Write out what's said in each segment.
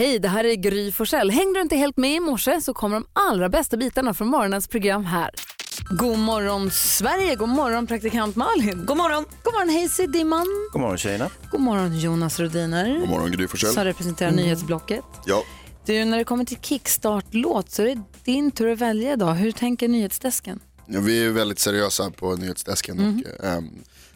Hej, det här är Gry Forssell. Hängde du inte helt med i morse så kommer de allra bästa bitarna från morgonens program här. God morgon Sverige, god morgon praktikant Malin. God morgon. God morgon Hayes Dimman. God morgon tjejerna. God morgon Jonas Rodiner. God morgon Gry Forssell. Som representerar nyhetsblocket. Ja. Du, när det kommer till kickstart-låt så är det din tur att välja idag. Hur tänker nyhetsdesken? ja, vi är väldigt seriösa på nyhetsdesken och ehm,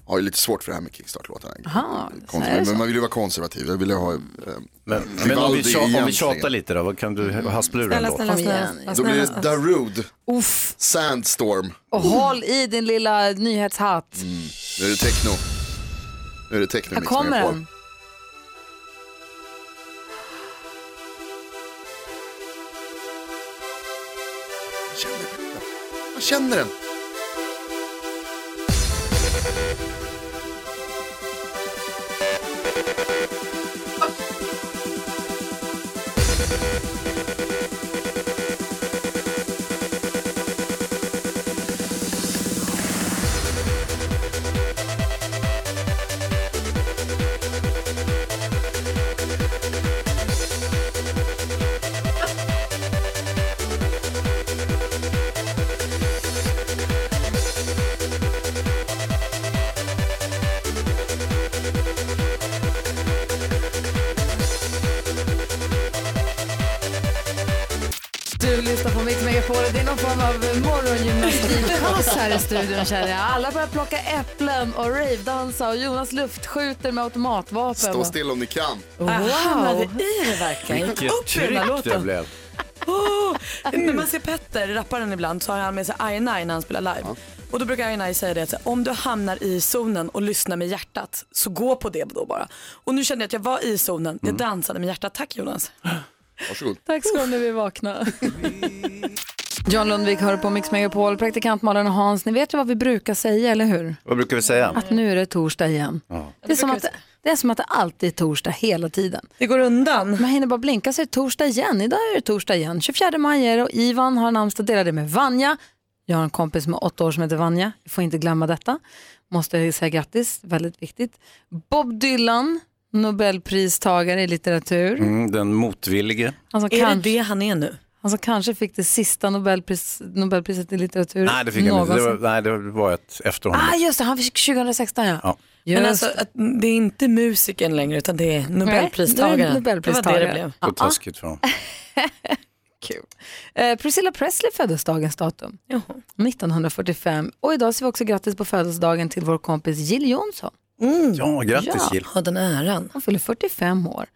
har ju lite svårt för det här med kickstart-låtar. Aha, Konser- så är det så. men man vill ju vara konservativ. Jag vill ju ha ehm, Men, men om, vi Vivaldi tja, om vi tjatar lite då, vad kan du haspla ur en låt? snälla, Kom snälla. igen. snälla, Då blir det. Darude, Uff, Sandstorm. och håll i din lilla nyhetshatt. Nu är det techno. Nu är det techno Här kommer den. Jag känner den. Morgongymnastikpass här i studion känner jag. Alla börjar plocka äpplen och ravedansa och Jonas luftskjuter med automatvapen. Stå still om ni kan. Jag hamnade i det verkligen. Vilket tryck det blev. Oh, när man ser Petter, rapparen ibland, så har han med sig Aina när han spelar live. Och då brukar Aina säga det att om du hamnar i zonen och lyssnar med hjärtat så gå på det då bara. Och nu kände jag att jag var i zonen, jag dansade med hjärtat. Tack Jonas. Varsågod. Tack ska du ha när vi vaknar. John Lundvik hör på Mix Megapol. Praktikant Malin och Hans, ni vet ju vad vi brukar säga, eller hur? Vad brukar vi säga? Att nu är det torsdag igen. Det, är som att, det, är som att det alltid är torsdag hela tiden. Det går undan. Man hinner bara blinka så är det torsdag igen. Idag är det torsdag igen. 24 maj är det och Ivan har namnsdag delade med Vanja. Jag har en kompis med åtta år som heter Vanja. Jag får inte glömma detta. Måste säga grattis, väldigt viktigt. Bob Dylan, Nobelpristagare i litteratur. Mm, den motvillige. Som, Är kan, det det han är nu? Han som kanske fick det sista Nobelpris, Nobelpriset i litteratur Nej, det fick han inte. Det var, nej, det var ett efter honom. Ah, just det, han fick 2016 ja. Ja. Men alltså, det. att det är inte musikern längre utan det är Nej, det Nobelpristagaren. är. Det var det det blev. Så taskigt för honom. Kul. Eh, Priscilla Presley föddes dagens datum. Jaha. 1945. Och idag säger vi också grattis på födelsedagen till vår kompis Jill Johnson. Ja, grattis Ja. Jill. Ha den äran. Hon fyller 45 år.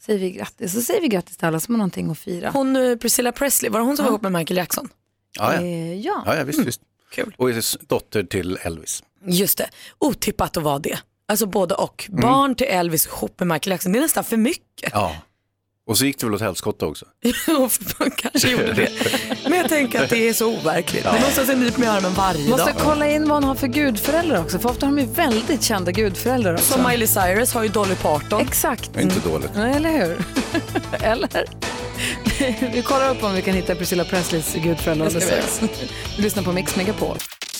Säger vi grattis. Så säger vi grattis till alla som har någonting att fira. Hon eh, Priscilla Presley, var det hon som var ihop med Michael Jackson? Ja, ja. Eh, ja. ja, ja visst, visst. Kul. Och dotter till Elvis. Just det, otippat att vara det. Alltså både och. Barn till Elvis ihop med Michael Jackson, det är nästan för mycket. Ja. Och så gick det väl åt helskotta också. Kanske gjorde det. Men jag tänker att det är så overkligt. Det måste ha en nyp med armen varje Måste dag. kolla in vad hon har för gudföräldrar också. För ofta har de ju väldigt kända gudföräldrar också. Som Miley Cyrus har ju Dolly Parton. Exakt. Är inte dåligt. Nej, Eller hur? Eller? vi kollar upp om vi kan hitta Priscilla Presleys gudföräldrar Det ska vi alldeles strax. Du lyssnar på Mix Megapol.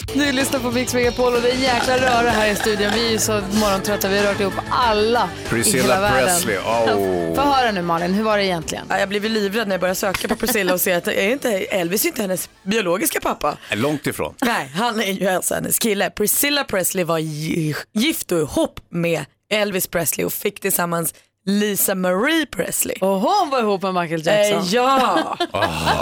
Du lyssnar på Mix Megapol och det är en jäkla röra här i studion. Vi är ju så morgontrötta, vi har rört ihop alla i Priscilla hela världen. Presley, oh. Få höra nu Malin, hur var det egentligen? Ja, jag blev livrädd när jag började söka på Priscilla och se att är inte, Elvis är inte hennes biologiska pappa. Långt ifrån. Nej, han är ju alltså hennes kille. Priscilla Presley var gi- gift och ihop med Elvis Presley och fick tillsammans Lisa Marie Presley. Och hon var ihop med Michael Jackson. Eh, ja,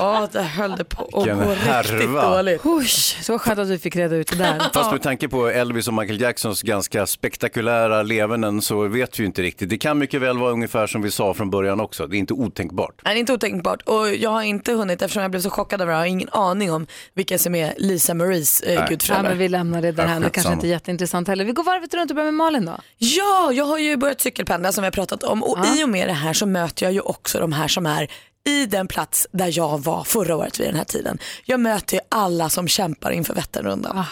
oh, det höll det på att gå riktigt dåligt. Husch, så skönt att vi fick reda ut det där. Fast med tanke på Elvis och Michael Jacksons ganska spektakulära levanden så vet vi ju inte riktigt. Det kan mycket väl vara ungefär som vi sa från början också. Det är inte otänkbart. Nej, det är inte otänkbart och jag har inte hunnit eftersom jag blev så chockad över det. Jag har ingen aning om vilka som är Lisa Maries eh. Ja, gudföräldrar. men vi lämnar det där Ja, det kanske inte är jätteintressant heller. Vi går varvet runt och börjar med Malin då. Ja, jag har ju börjat cykelpendla som vi har pratat om och i och med det här så möter jag ju också de här som är i den plats där jag var förra året vid den här tiden. Jag möter alla som kämpar inför Vätternrundan.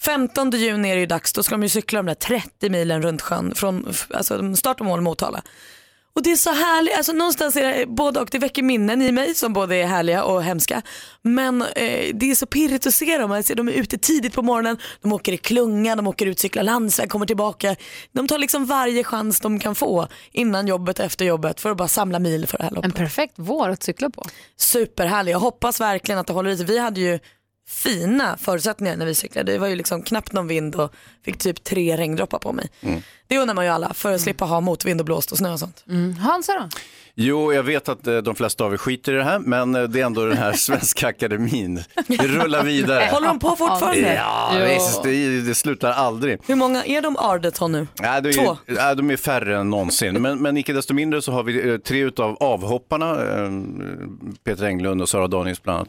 15 juni är det ju dags, då ska de ju cykla de där 30 milen runt sjön från alltså, start och mål Motala. Och det är så härligt, alltså någonstans är det både och, det väcker minnen i mig som både är härliga och hemska. Men eh, det är så pirrigt att se dem, alltså, de är ute tidigt på morgonen, de åker i klunga, de åker ut, cyklar landsväg, kommer tillbaka. De tar liksom varje chans de kan få innan jobbet, efter jobbet för att bara samla mil för det här En loppet. perfekt vår att cykla på. Superhärlig, jag hoppas verkligen att det håller i sig. Vi hade ju fina förutsättningar när vi cyklade. Det var ju liksom knappt någon vind och fick typ tre regndroppar på mig. Det undrar man ju alla för att slippa ha motvind och blåst och snö och sånt. Mm. Hansa då? Jo, jag vet att eh, de flesta av er skiter i det här, men eh, det är ändå den här Svenska Akademin. Det rullar vidare. Håller de på fortfarande? Ja, Jo. visst, det, det slutar aldrig. Hur många är de Ardeton nu? Nej, det är, Två. nej, de är färre än någonsin, men, men icke desto mindre så har vi eh, tre utav avhopparna, Peter Englund och Sara Danius bland annat.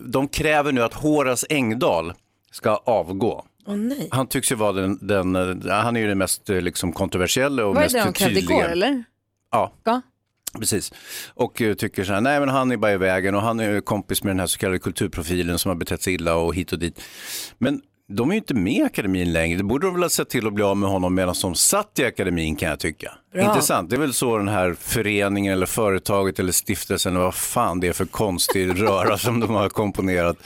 De kräver nu att Horace Engdahl ska avgå. Åh nej. Han tycks ju vara den, den eh, han är ju den mest eh, liksom, kontroversiella och Vad är mest det de krävde tydliga. igår eller? Ja. Ja. Precis. Och eh, tycker så här, nej men han är bara i vägen och han är ju kompis med den här så kallade kulturprofilen som har betett sig illa och hit och dit. Men de är ju inte med i akademin längre. Det borde de väl ha sett till att bli av med honom medan de satt i akademin kan jag tycka. Bra. Intressant, det är väl så den här föreningen eller företaget eller stiftelsen, eller vad fan det är för konstig röra som de har komponerat.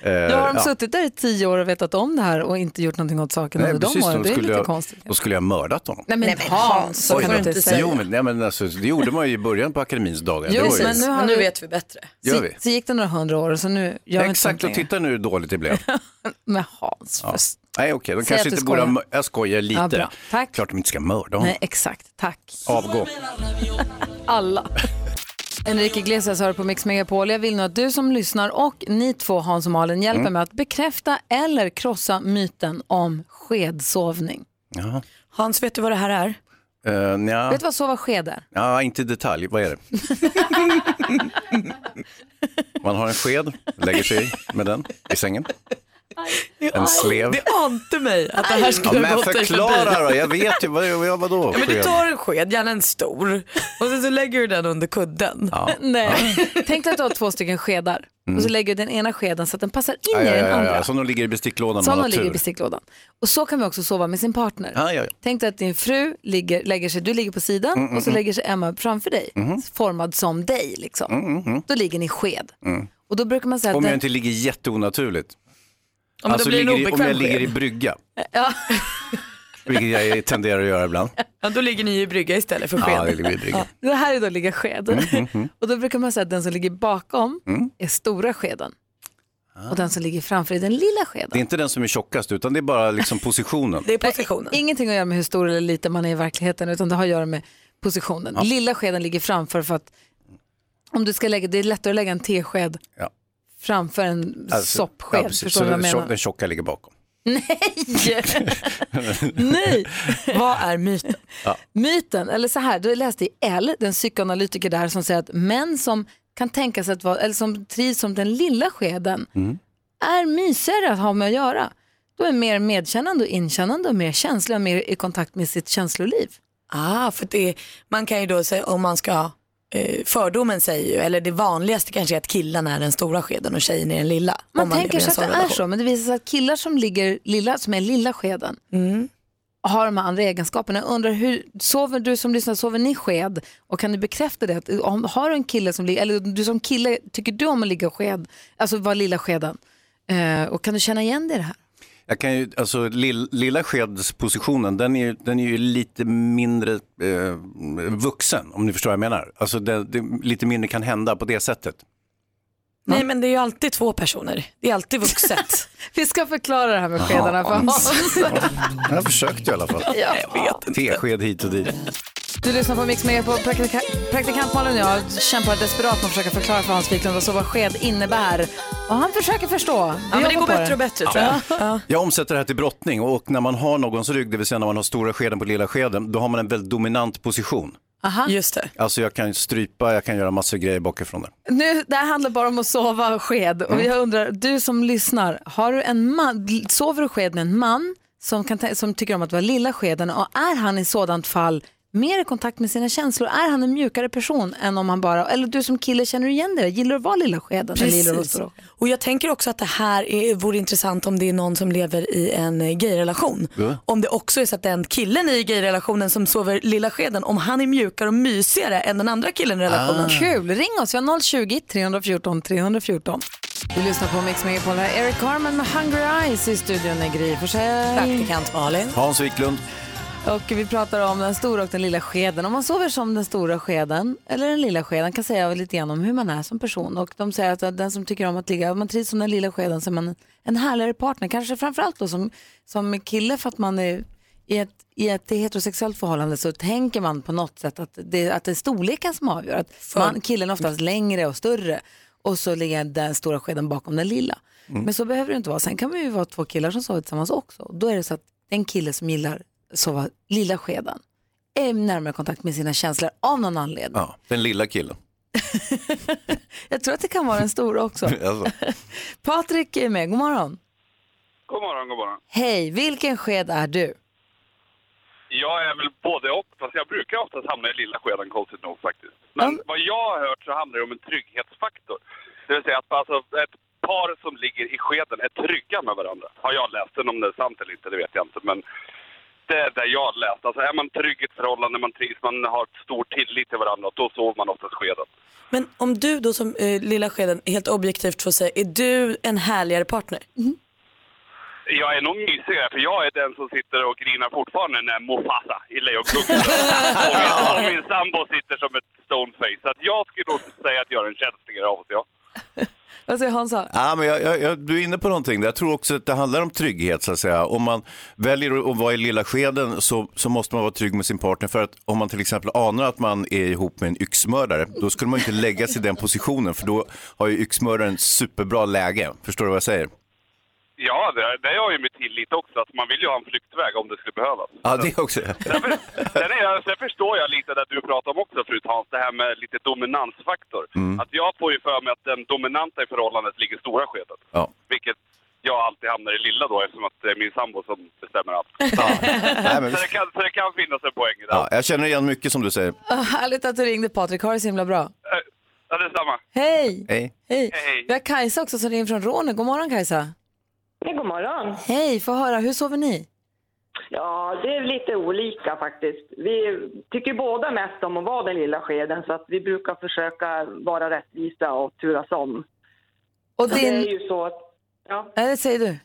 Eh, Nu har de ja. suttit där i tio år och vetat om det här och inte gjort någonting åt saken Nej, under de precis, åren. då Det är skulle lite jag- konstigt. Då skulle jag ha mördat honom. Nej men, Nej, men Hans, så kan du inte säga. Jo, men, nej, men alltså, det gjorde man ju i början på akademins dagar. Jo, ju, men nu har Men nu vet vi bättre. gör Så, vi. så gick det några hundra år så nu gör vi Exakt, inte och titta nu hur dåligt det blev. med Hans. Ja. För... Nej okej, de Säg kanske inte borde ha skojar. mör- Jag skojar lite. Ja, bra. Tack. Klart de inte ska mörda honom. Nej, exakt. Tack. Avgå. Alla. Enrique Iglesias hör på Mix Megapol. Jag vill nu att du som lyssnar och ni två Hans och Malin hjälper Mm. mig att bekräfta eller krossa myten om skedsovning. Jaha. Hans, vet du vad det här är? Uh, nja. Vet du vad sova sked är? ja, inte i detalj. Vad är det? Man har en sked, lägger sig med den i sängen. En slev. Det ante mig att det här Ja, skulle men ha gått dig förklara då, jag vet ju. Vad, vad, vadå? Ja, men du tar en sked, gärna en stor, och sen så lägger du den under kudden. Ja. Nej. Tänk dig att du har två stycken skedar och så lägger du den ena skeden så att den passar in Mm. Ja, i ja, den ja, andra. ja. Som de ligger i besticklådan Som om man de ligger i besticklådan. Och så kan vi också sova med sin partner. Ja, ja, ja. Tänk dig att din fru ligger, lägger sig, du ligger på sidan Mm, och så lägger sig Emma framför dig, formad som dig liksom. Då ligger ni sked. Och då brukar man säga att Mm, Om jag den, inte ligger jätteonaturligt. Ja, alltså blir ligger i, om jag ligger i brygga. Ja. Vilket jag tenderar att göra ibland. Ja, då ligger ni i brygga istället för sked. Ja, det ligger i brygga. det här är då ligga sked. Mm, Och då brukar man säga att den som ligger bakom är stora skeden. Och den som ligger framför är den lilla Det är skeden. inte den som är tjockast utan det är bara liksom positionen. Det är positionen. Ingenting att göra med hur stor eller liten man är i verkligheten utan det har att göra med positionen. Lilla skeden ligger framför för att om du ska lägga, det är lättare att lägga en tesked Ja. Framför en Alltså, soppsked. ja. Förstår Så du vad jag menar? den tjocka ligger bakom. Nej! Vad är myten? Myten, eller så här, du läste i L, den psykoanalytiker där som säger att män som kan tänka sig att vara, eller som trivs som den lilla skeden Mm. är mysigare att ha med att göra. De är mer medkännande och inkännande och mer känsliga och mer i kontakt med sitt känsloliv. Ah, för det, man kan ju då säga om man ska, fördomen säger ju, eller det vanligaste kanske är att killarna är den stora skeden och tjejen är den lilla. Man lever tänker sig att det är så, men det visar sig att killar som ligger lilla, som är lilla skeden, Mm. har de här andra egenskaperna. Jag undrar, hur, sover du som lyssnar, sover ni sked? Och kan du bekräfta det? Att, om, har du en kille som ligger, eller du som kille, tycker du om att ligga sked, alltså vara lilla skeden? Eh, och kan du känna igen dig i det här? Jag kan ju, alltså, lill, lilla skedspositionen, den är, ju- den är ju lite mindre eh, vuxen, om ni förstår vad jag menar. Alltså, det, det, lite mindre kan hända på det sättet. Nej men det är ju alltid två personer, det är alltid vuxet. Vi ska förklara det här med skedarna för Hans. Jag har försökt i alla fall. Ja. Tesked hit och dit. Du lyssnar på Mix med på praktika praktikant Malin och jag kämpar desperat med att försöka förklara för Hans Wiklund vad sked innebär. Och han försöker förstå. Vi Ja men det går bättre och bättre tror jag. Ja. Jag omsätter det här till brottning och när man har någons rygg, det vill säga när man har stora skeden på lilla skeden, då har man en väldigt dominant position. Aha. Just det. Alltså jag kan strypa, jag kan göra massor grejer bakifrån där. Nu, det här handlar bara om att sova sked. Och jag undrar, du som lyssnar, har du en man, sover du sked med en man som, kan, som tycker om att vara lilla skeden och är han i sådant fall mer i kontakt med sina känslor? Är han en mjukare person än om han bara, eller du som kille känner du igen det? Gillar du att vara lilla skeden? Eller gillar du att vara Precis. Och jag tänker också att det här är, vore intressant om det är någon som lever i en eh, gayrelation. Ja. Om det också är så att den killen i gayrelationen som sover lilla skeden, om han är mjukare och mysigare än den andra killen i relationen. Kul, ring oss. Vi har 020 314 314. Vi lyssnar på Mix Megapol. Eric Carmen med Hungry Eyes i studion är Gry Forssell. Praktikant Malin. Hans Wiklund. Och vi pratar om den stora och den lilla skeden. Om man sover som den stora skeden eller den lilla skeden kan säga lite grann om hur man är som person. Och de säger att den som tycker om att ligga, om man trivs som den lilla skeden så är man en härligare partner. Kanske framförallt då som, som kille för att man är i ett, i ett heterosexuellt förhållande så tänker man på något sätt att det, att det är storleken som avgör. Att man, killen är oftast längre och större och så ligger den stora skeden bakom den lilla. Men så behöver det inte vara. Sen kan vi ju vara två killar som sover tillsammans också. Då är det så att den kille som gillar sova lilla skeden är närmare kontakt med sina känslor av någon anledning. Ja, den lilla killen. Jag tror att det kan vara den stora också. Alltså. Patrik är med, god morgon. God morgon, god morgon. Hej, vilken sked är du? Jag är väl både och, fast jag brukar oftast hamna i lilla skeden konstigt nog faktiskt. Men Mm. vad jag har hört så handlar det om en trygghetsfaktor. Det vill säga att alltså, ett par som ligger i skeden är trygga med varandra. Har jag läst den, om det är sant eller inte, det vet jag inte. Men det är det jag har läst. Alltså är man trygg i ett förhållande, man trivs, man har stor tillit till varandra, då sover man oftast skeden. Men om du då som eh, lilla skeden helt objektivt får säga, är du en härligare partner? Jag är nog mysigare, för jag är den som sitter och grinar fortfarande när Mufasa i Lejonkungen. och, min, och min sambo sitter som ett stoneface. Så att jag skulle nog säga att jag är en känsligare av oss, ja. Vad säger Hansa? Ja, men jag, jag, jag, du är inne på någonting. Jag tror också att det handlar om trygghet. Så att säga. Om man väljer att vara i lilla skeden så, så måste man vara trygg med sin partner. För att om man till exempel anar att man är ihop med en yxmördare, då skulle man inte lägga sig i den positionen. För då har ju yxmördaren superbra läge. Förstår du vad jag säger? Ja, det, det har ju med tillit också. Att man vill ju ha en flyktväg om det skulle behövas. Ja, det också. Sen, för, sen, är jag, sen förstår jag lite det du pratar om också förut Hans, det här med lite dominansfaktor. Att jag får ju för mig att den dominanta i förhållandet ligger i stora skedet. Ja. Vilket jag alltid hamnar i lilla då eftersom att det är min sambo som bestämmer allt. Nej, men, Så det kan, så det kan finnas en poäng i det. ja, jag känner igen mycket som du säger. Oh, härligt att du ringde Patrik, ha det så himla bra. Eh, Ja, detsamma. Hej! Hej. Hej! Hej. Vi har Kajsa också som ringer från Råne. God morgon Kajsa. Ja, god morgon. Hej, få höra, hur sover ni? Ja, det är lite olika faktiskt. Vi tycker båda mest om att vara den lilla skeden så att vi brukar försöka vara rättvisa och turas om. Och Det är din... ju så att, ja, Nej, säger du.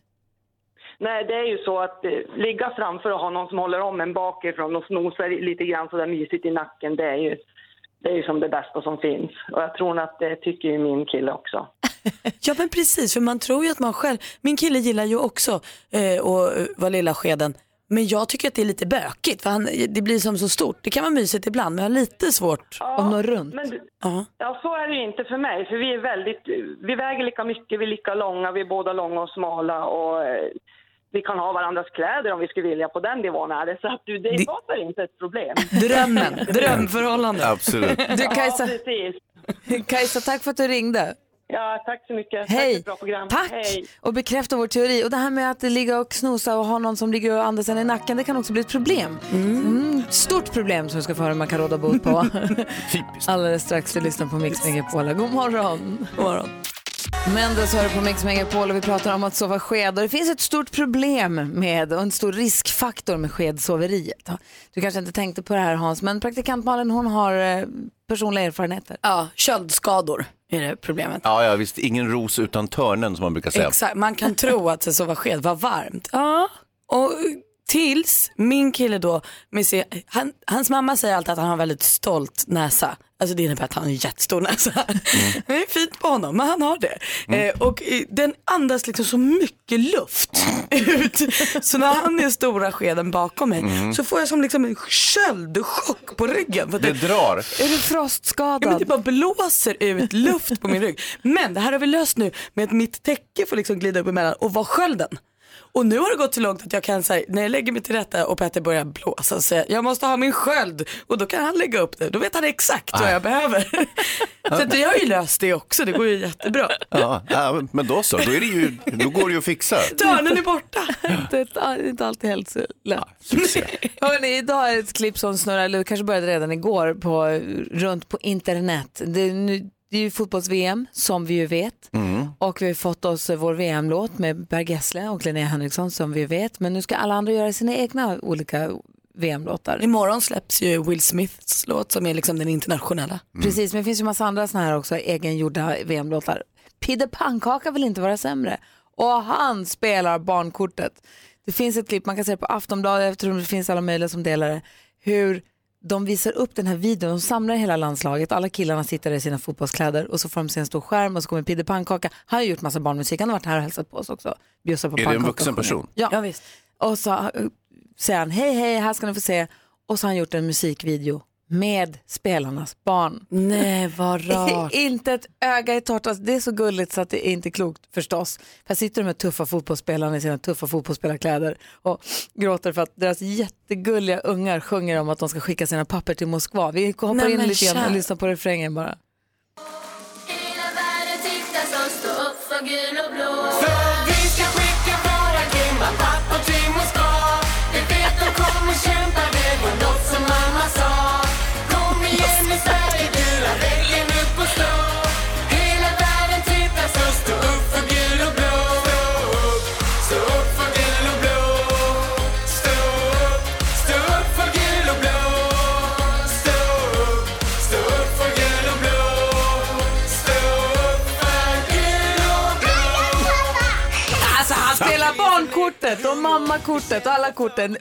nej, det är ju så att eh, ligga framför och ha någon som håller om en bakifrån och snosar lite grann så där mysigt i nacken, det är ju, det är ju som det bästa som finns. Och jag tror att det tycker ju min kille också. Ja men precis, för man tror ju att man själv, min kille gillar ju också eh, att vara lilla skeden. Men jag tycker att det är lite bökigt för han, det blir som så stort. Det kan vara mysigt ibland men jag har lite svårt. Om något runt. Men, Ja. Ja, så är det ju inte för mig. För vi är väldigt, vi väger lika mycket, vi är lika långa, vi är båda långa och smala och eh, vi kan ha varandras kläder om vi skulle vilja på den nivån är det. Så att du, det Det- skapar inte ett problem. Drömmen, drömförhållande. Absolut. Du Ja, Kajsa, precis. Kajsa, tack för att du ringde. Ja, tack så mycket. Tack för Hej! ett bra program. Tack! Hej. Och bekräfta vår teori. Och det här med att ligga och snosa och ha någon som ligger och andas en i nacken, det kan också bli ett problem. Mm, stort problem som vi ska få höra om man kan råda bot på. Typiskt. Alldeles strax, vi lyssnar på Mix Megapol. God morgon! God morgon. Mendes hör på Mix Megapol och vi pratar om att sova sked. Och det finns ett stort problem med och en stor riskfaktor med skedsoveriet. Du kanske inte tänkte på det här Hans, men praktikant Malin hon har eh, personliga erfarenheter. Ja, köldskador är det problemet. Ja, ja, visst. Ingen ros utan törnen som man brukar säga. Exakt, man kan tro att det sova sked var varmt. Ja. Och tills min kille då, med sin, han, hans mamma säger alltid att han har en väldigt stolt näsa. Alltså det innebär att han har en jättestor näsa. Det är fint på honom, men han har det. Eh, och eh, den andas liksom så mycket luft ut. Så när han är stora skeden bakom mig så får jag som liksom en köldchock på ryggen. För att Det drar. Är du Ja, frostskadad? men det bara blåser ut luft på min rygg. Men det här har vi löst nu med att mitt täcke får liksom glida upp emellan och vara skölden. Och nu har det gått så långt att jag kan säga, när jag lägger mig till rätta och Petter börjar blåsa, säga jag måste ha min sköld och då kan han lägga upp det. Då vet han exakt vad jag behöver. så att vi har ju löst det också, det går ju jättebra. Ja, ja, men då så, då, är det ju, då går det ju att fixa. Törnen är borta. Det är inte alltid helt så lätt. Hörrni, idag är ett klipp som snurrar, eller kanske började redan igår, på, runt på internet. Det är, nu, det är ju fotbolls-VM som vi ju vet. Och vi har fått oss vår VM-låt med Per Gessle och Linnea Henriksson som vi vet. Men nu ska alla andra göra sina egna olika VM-låtar. Imorgon släpps ju Will Smiths låt som är liksom den internationella. Precis, men det finns ju massa andra såna här också egengjorda VM-låtar. Pidde Pannkaka vill inte vara sämre. Och han spelar barnkortet. Det finns ett klipp, man kan se det på Aftonbladet, eftersom det finns alla möjliga som delar det, hur de visar upp den här videon, de samlar hela landslaget, alla killarna sitter i sina fotbollskläder och så får de se en stor skärm och så kommer Pidde Pannkaka. Han har gjort massa barnmusik, han har varit här och hälsat på oss också. Bjussar på Är det en vuxen person? Ja. Ja, visst. Och så uh, säger han, hej hej, här ska ni få se. Och så har han gjort en musikvideo med spelarnas barn. Nej vad rart. inte ett öga i torrt. Alltså, det är så gulligt så att det är inte klokt förstås. Här sitter de med tuffa fotbollsspelarna i sina tuffa fotbollsspelarkläder och gråter för att deras jättegulliga ungar sjunger om att de ska skicka sina papper till Moskva. Vi hoppar Nej, in lite grann och lyssnar på refrängen bara. Hela världen tittar som står upp för gul barnkortet och mammakortet och alla korten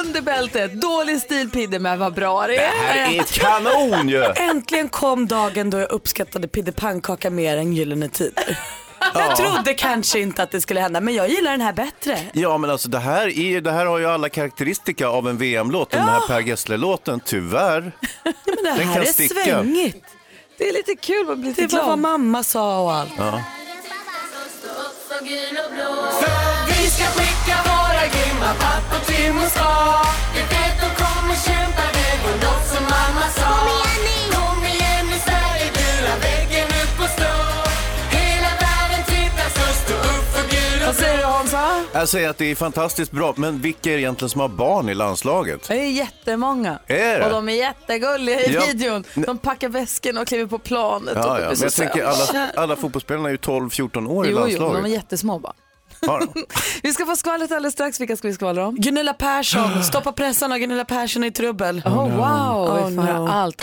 under bältet. Dålig stil Pidde men vad bra det Det är. här är kanon ju! Äntligen kom dagen då jag uppskattade Pidde Pannkaka mer än Gyllene Tider. Jag trodde kanske inte att det skulle hända men jag gillar den här bättre. Ja men alltså det här, är, det här har ju alla karaktäristika av en VM-låt, den här Per Gessle-låten, tyvör. Men det Den här kan är sticka. svängigt. Det är lite kul, man blir lite Det var vad glad. mamma sa och allt. Blå För vi ska våra grymma pappor till Moskva Vi vet de kommer kämpa, det var något som mamma sa Kom igen nu Sverige, dura väggen upp och stå Hela världen tittar så stå upp för gul och Vad säger du Hansa? Jag säger att det är fantastiskt bra, men vilka är det egentligen som har barn i landslaget? Det är jättemånga. Är det? Och de är jättegulliga i Ja. videon. De packar väskorna och kliver på planet. och Ja, de ja. är Men så jag tänker söta. alla, alla fotbollsspelarna är ju 12-14 år i Jo, jo, landslaget. de är jättesmå bara. Vi ska få skvallret alldeles strax. Vilka ska vi skvallra om? Gunilla Persson, stoppa pressarna, Gunilla Persson är i trubbel. Oh, wow, Oh, vi får höra no. allt.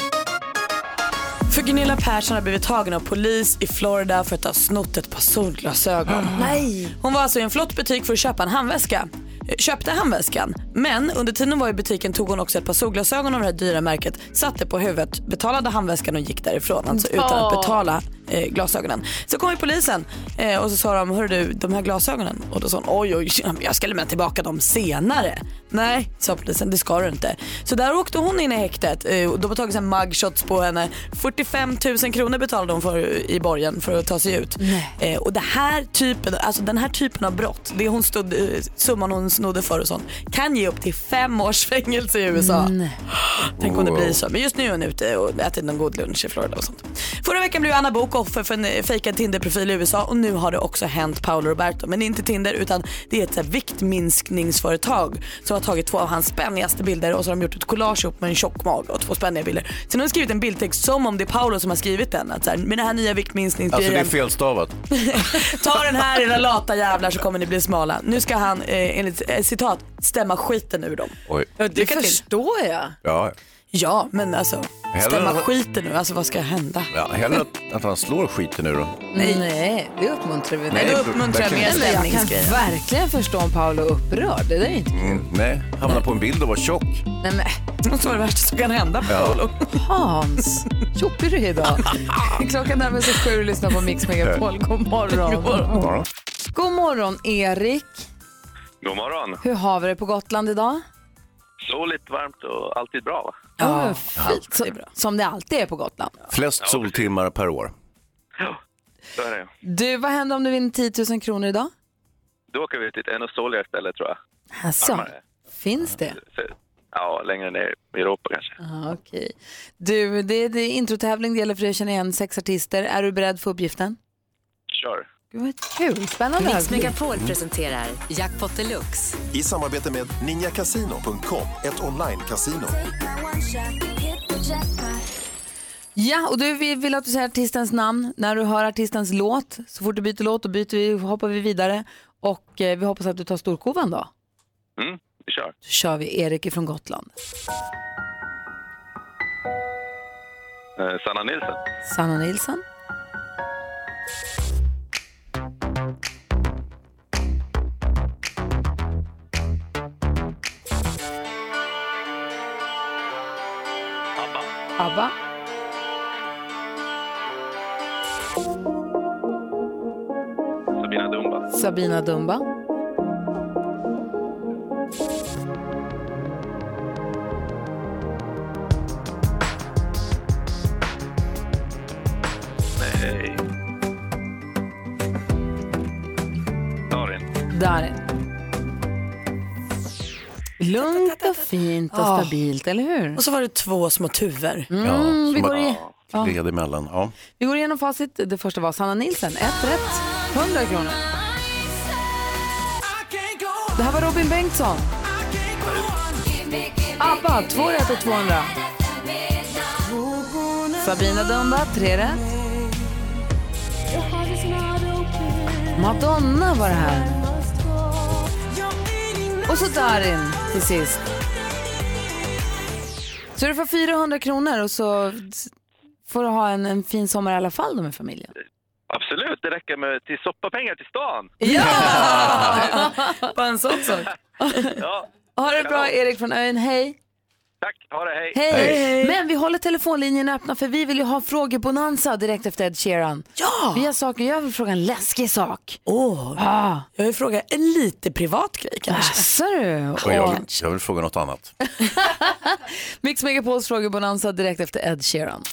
För Gunilla Persson har blivit tagen av polis i Florida för att ha snott ett par solglasögon. Nej. Hon var alltså i en flott butik för att köpa en handväska. Eh, Köpte handväskan, men under tiden hon var i butiken tog hon också ett par solglasögon av det här dyra märket, satte på huvudet, betalade handväskan och gick därifrån. Alltså utan att betala eh, glasögonen. Så kom ju polisen eh, och så sa de, hör du de här glasögonen? Och då sa hon, oj oj, jag ska lämna tillbaka dem senare. Nej, sa polisen, det ska du inte. Så där åkte hon in i häktet eh, och de har tagit mugshots på henne. 45 000 kronor betalade hon för i borgen för att ta sig ut. Eh, och det här typen, alltså den här typen av brott, det hon stod, eh, summan hon snodde för och sånt, kan ge upp till fem års fängelse i USA. Tänk om det blir så. Men just nu är hon ute och äter någon god lunch i Florida och sånt. Förra veckan blev Anna Bok offer för en eh, fejkad Tinder-profil i USA och nu har det också hänt Paolo Roberto. Men det är inte Tinder utan det är ett så här, viktminskningsföretag som har tagit två av hans spännigaste bilder och så har de gjort ett collage ihop med en tjock mage och två spänniga bilder. Sen har de skrivit en bildtext som om det är Paolo som har skrivit den. Att så här, med den här nya alltså det är viktminskningsgrejen, felstavat. ta den här era lata jävlar så kommer ni bli smala. Nu ska han eh, enligt eh, citat stämma skiten ur dem. Oj. Det till. förstår jag. Ja, Ja, men alltså Hellre- stämma skiten nu. Alltså vad ska hända? ja hellre att, att han slår skiten ur dem. Nej. det uppmuntrar vi. Nej, det uppmuntrar verkligen mer inte. Men jag kan stämningsgrejer. verkligen förstå om Paolo är upprörd. Det där är inte Mm, nej, hamna på en bild och vara tjock. Nej men Det måste vara det värsta som kan hända Paolo. Hans, tjockig du är idag. Klockan närmar sig sju och lyssnar på Mix Megapol. God morgon. Ja. God morgon Erik. God morgon. Hur har vi det på Gotland idag? Soligt, varmt och alltid bra va? Ja, fint. Så, som det alltid är på Gotland. Flest soltimmar per år. Ja, så är det. Du, vad händer om du vinner 10 000 kronor idag? då åker vi till ett ännu soligare ställe tror jag. Alltså, Varmare. finns det? Ja, längre ner i Europa kanske. Ah, Okej. Du, det, det är introtävling, det gäller för dig att känna igen sex artister. Är du beredd för uppgiften? Kör. Gud vad kul, spännande. Mix Megapol presenterar Jackpot Deluxe. I samarbete med ninjakasino.com, ett online-casino. Ja, och du vi vill att du säger artistens namn när du hör artistens låt. Så fort du byter låt då byter vi, hoppar vi vidare. Och eh, vi hoppas att du tar storkovan då. Mm, vi kör. Så kör vi Erik från Gotland. Eh, Sanna Nilsson. Sanna Nilsson. ABBA. Sabina Dumba. Sabina Dumba. Och fint och Ja. stabilt, eller hur? Och så var det två små tuvor. Mm, Ja, vi, som går att- i, ja. Led emellan. Ja. vi går igenom facit. Det första var Sanna Nilsson. Ett rätt, 100 kronor. Det här var Robin Bengtsson. ABBA, två rätt och 200. Sabina Dumba, tre rätt. Madonna var det här. Och så Darin till sist. Så du får 400 kronor och så får du ha en, en fin sommar i alla fall då med familjen. Absolut, det räcker med till soppapengar till stan. Ja! Bara en sån sak. Ja, Ha det bra Erik från ön, hej. Tack. Ha det, hej. Hej. Men vi håller telefonlinjen öppna för vi vill ju ha frågebonanza direkt efter Ed Sheeran. Ja! Vi har saker, jag vill fråga en läskig sak. Åh, Ah. jag vill fråga en lite privat grej kanske. Du? Och jag, jag vill fråga något annat. Mix Megapols frågebonanza direkt efter Ed Sheeran.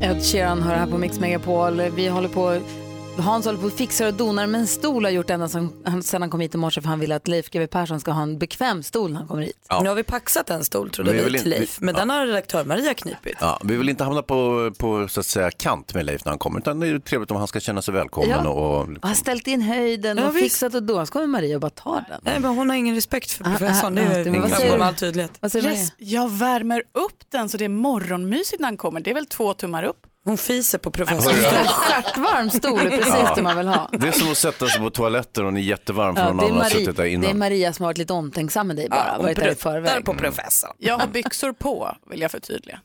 Ed Sheeran hör här på Mix Megapol. Vi håller på Hans håller på och fixar och donar med en stol har gjort ända sedan han, kom hit i morse för han vill att Leif GW Persson ska ha en bekväm stol när han kommer hit. Nu har vi paxat en stol trodde Men vi till Leif, men den har redaktör Maria knipit. Ja, vi vill inte hamna på, på så att säga, kant med Leif när han kommer, utan det är ju trevligt om han ska känna sig välkommen. Ja. Och, och, Och har ställt in höjden Ja, och visst. fixat och donat. Så kommer Maria och bara tar den. Nej, men hon har ingen respekt för Ah, professorn. ah, Det ah, är vad ju säger med all tydlighet. Vad säger? Yes, jag värmer upp den så det är morgonmysigt när han kommer. Det är väl två tummar upp. Hon fiser på professorn. En stjärtvarm stol är precis Ja. det man vill ha. det är som att sätta sig på toaletten och ni är jättevarm för Ja, någon det, är annan har Marie, suttit där det är innan. Maria som har varit lite omtänksam med dig bara. hon där i pruttar förväg. på professorn. Jag har byxor på, vill jag förtydliga.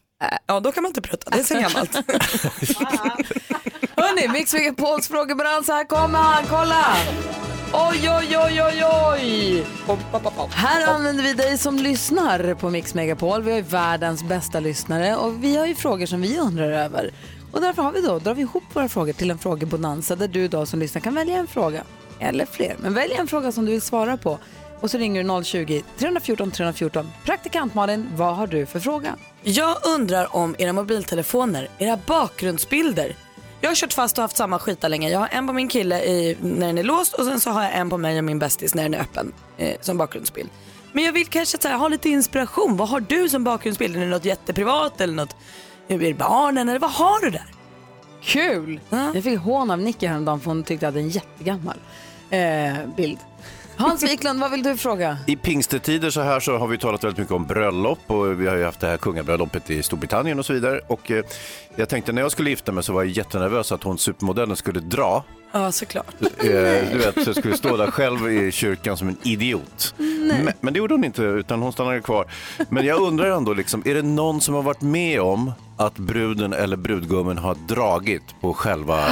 Ja, då kan man inte prutta. Det är så gammalt. Hörni, Mix Megapols frågebalans, här kommer han, kolla! Oj, oj, oj, oj, oj! Här använder vi dig som lyssnar på Mix Megapol. Vi har ju världens bästa lyssnare och vi har ju frågor som vi undrar över. Och därför har vi då, drar vi ihop våra frågor till en frågebonanza där du då som lyssnar kan välja en fråga. Eller fler, men välj en fråga som du vill svara på. Och så ringer du 020-314 314. Praktikant Malin, vad har du för fråga? Jag undrar om era mobiltelefoner, era bakgrundsbilder. Jag har kört fast och haft samma skita länge. Jag har en på min kille i, när den är låst och sen så har jag en på mig och min bästis när den är öppen eh, som bakgrundsbild. Men jag vill kanske så här, ha lite inspiration. Vad har du som bakgrundsbild? Är det något jätteprivat eller något? Är det barnen eller vad har du där? Kul! Jag fick hån av Nicky häromdagen för hon tyckte jag hade en jättegammal eh, bild. Hans Wiklund, vad vill du fråga? I pingstettider så här så har vi talat väldigt mycket om bröllop och vi har ju haft det här kungabröllopet i Storbritannien och så vidare. Och eh, jag tänkte när jag skulle gifta mig så var jag jättenervös att hon supermodellen skulle dra. Ja, såklart. Eh, du vet, så jag skulle stå där själv i kyrkan som en idiot. Men, men det gjorde hon inte, utan hon stannade kvar. Men jag undrar ändå, liksom, är det någon som har varit med om att bruden eller brudgummen har dragit på själva,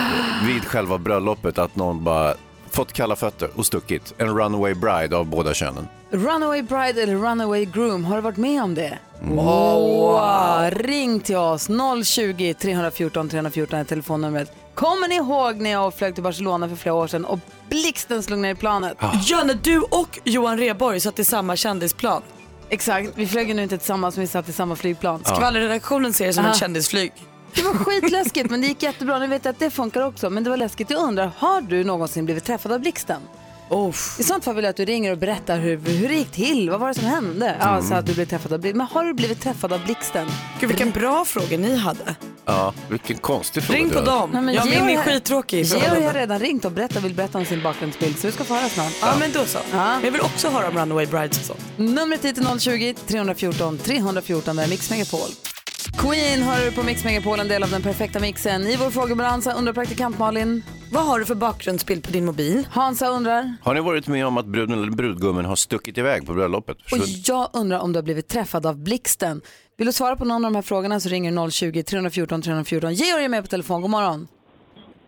vid själva bröllopet? Att någon bara fått kalla fötter och stuckit. En runaway bride av båda könen. Runaway bride eller runaway groom, har du varit med om det? Wow. Ring till oss, 020 314 314 är telefonnumret. Kommer ni ihåg när jag flög till Barcelona för flera år sedan och blixten slog ner i planet? Ja, när du och Johan Rheborg satt i samma kändisplan. Exakt, vi flög ju nu inte tillsammans men vi satt i samma flygplan. Skvallerredaktionen ser det som Ja. ett kändisflyg. Det var skitläskigt men det gick jättebra. Nu vet jag att det funkar också. Men det var läskigt. Jag undrar, har du någonsin blivit träffad av blixten? I sånt fall vill jag att du ringer och berättar hur, hur det gick till. Vad var det som hände? Ja, så att du blev träffad av blixten. Men har du blivit träffad av blixten? Gud vilka bra frågor ni hade. Ja, vilken konstig fråga. Ring på dem. Nej, men jag Georg min är skittråkig. Georg har redan ringt och berättat, vill berätta om sin bakgrundsbild så vi ska få höra snart. Ja, men då så. Ja. Jag vill också höra om Runaway Brides och sånt. Numret hit är 020 314 314 där är Mix Megapol. Queen hör du på Mix Megapol, en del av den perfekta mixen. I vår frågebalansa undrar praktikant Malin. Vad har du för bakgrundsbild på din mobil? Hansa undrar. Har ni varit med om att bruden eller brudgummen har stuckit iväg på bröllopet? Och jag undrar om du har blivit träffad av blixten. Vill du svara på någon av de här frågorna så ringer du 020 314 314. Georg är med på telefon, god morgon.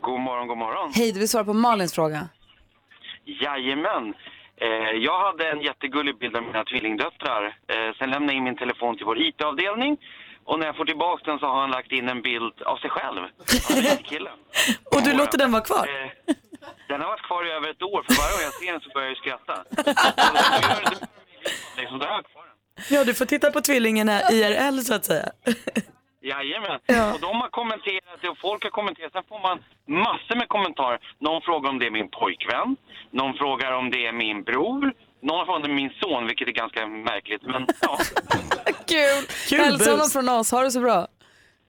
God morgon, god morgon. Hej, du vill svara på Malins fråga. Jajamän. Eh, jag hade en jättegullig bild av mina tvillingdöttrar. Eh, sen lämnade jag in min telefon till vår IT-avdelning. Och när jag får tillbaka den så har han lagt in en bild av sig själv. Av killen. Och du låter den vara kvar? Eh, den har varit kvar i över ett år, för varje gång jag ser den så börjar jag skratta. Liksom, har jag kvar den. Ja, du får titta på tvillingarna IRL så att säga. Jajamän. Ja. Och de har kommenterat det och folk har kommenterat. Sen får man massor med kommentarer. Någon frågar om det är min pojkvän. Någon frågar om det är min bror. Någon är min son, vilket är ganska märkligt. Men ja, Kul! Kul Hälsa honom från oss, ha det så bra.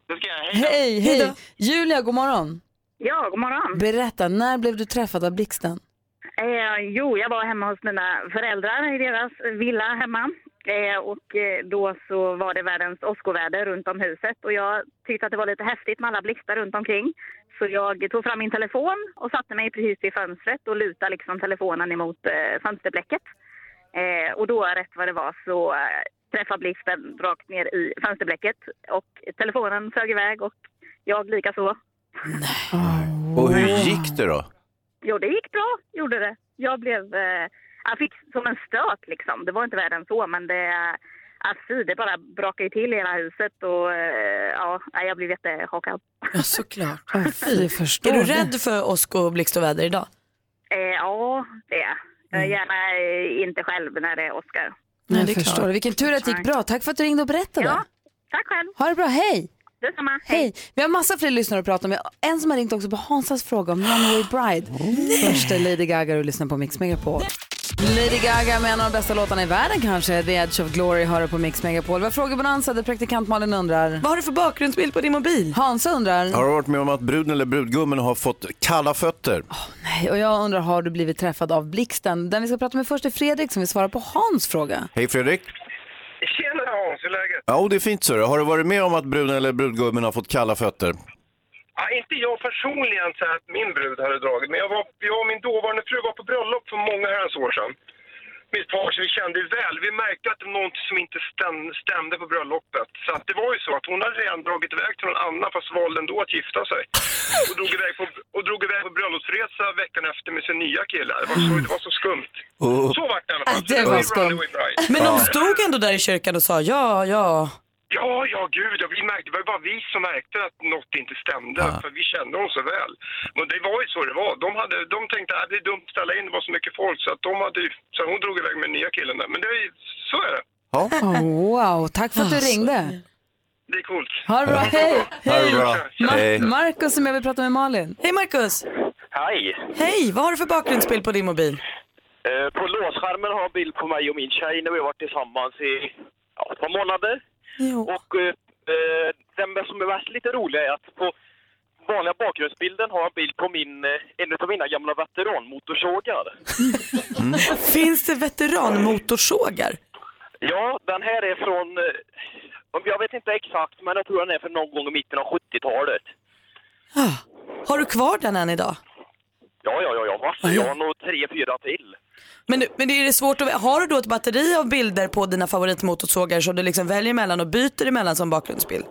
det ska jag. Hej. Hej, hej. Julia, god morgon. Ja, god morgon. Berätta, när blev du träffad av blixten? Eh, jo, jag var hemma hos mina föräldrar i deras villa hemma. Eh, och eh, då så var det världens åskoväder runt om huset och jag tyckte att det var lite häftigt med alla blixtar runt omkring. Så jag tog fram min telefon och satte mig precis vid fönstret och lutade liksom telefonen emot eh, fönsterblecket. Eh, och då, rätt vad det var, så eh, träffade blixten rakt ner i fönsterblecket och telefonen flög iväg och jag lika så. Och hur gick det då? Jo, det gick bra, gjorde det. Jag blev... Eh, jag fick som en stöt liksom. Det var inte värre än så, men det... Fy, det bara brakade ju till i hela huset och eh, ja, jag blev jättechockad. Ja, såklart. Fy, förstår Är du rädd för åsko, blixt och väder idag? Eh, ja, det är jag. jag. är Gärna eh, inte själv när det åskar. Nej, det är jag förstår klart. det. Vilken tur att det gick bra. Tack för att du ringde och berättade. Ja, tack själv. Ha det bra, hej! Detsamma. Hej! Vi har massa fler lyssnare att prata med. En som har ringt också på Hansas fråga om Runaway Bride. Först är Lady Gaga och lyssnar på Mix Megapol. Lady Gaga med en av de bästa låtarna i världen kanske, The Edge of Glory, hör du på Mix Megapol. Har frågebonanza där praktikant Malin undrar. Vad har du för bakgrundsbild på din mobil? Hansa undrar. Har du varit med om att bruden eller brudgummen har fått kalla fötter? Nej, och jag undrar, har du blivit träffad av blixten? Den vi ska prata med först är Fredrik som vill svara på Hans fråga. Hej Fredrik! Tjena Hans, hur är läget? Ja, det är fint så. Har du varit med om att bruden eller brudgummen har fått kalla fötter? Ja, inte jag personligen så att min brud hade dragit, men jag, var, jag och min dåvarande fru var på bröllop för många herrans år sedan. Med ett par som vi kände väl. Vi märkte att det var något som inte stäm, stämde på bröllopet. Så att det var ju så att hon hade redan dragit iväg till någon annan fast valde ändå att gifta sig. Och drog iväg på, och drog iväg på bröllopsresa veckan efter med sin nya kille. Det var så, det var så skumt. Oh. Så vart det i alla fall. Det Så var skumt. Men de stod ändå där i kyrkan och sa ja, ja. Ja, ja gud, ja, vi märkte, det var ju bara vi som märkte att något inte stämde, för vi kände dem så väl. Men det var ju så det var. De, hade, de tänkte att det är dumt att ställa in, det var så mycket folk, så att de hade så hon drog iväg med den nya killen där. Men det är ju, så är det. Oh, wow, tack för att du ringde. Det är coolt. Ha det bra, hej! Ha det bra. Hej. Ma- Marcus som jag vill prata med Malin. Hej Marcus! Hej! Hej, vad har du för bakgrundsbild på din mobil? Eh, på låsskärmen har jag bild på mig och min tjej när vi har varit tillsammans i ja, ett par månader. Och eh, eh, det som är lite roliga är att på vanliga bakgrundsbilden har jag en bild på min, eh, en av mina gamla veteranmotorsågar. Finns det veteranmotorsågar? Ja, den här är från, eh, jag vet inte exakt, men jag tror den är från någon gång i mitten av 70-talet. Ah, har du kvar den än idag? Ja, ja, ja, ja. Jag har nog tre, fyra till. Men, men är det svårt att, har du då ett batteri av bilder på dina favoritmotorsågar som du liksom väljer mellan och byter emellan som bakgrundsbild?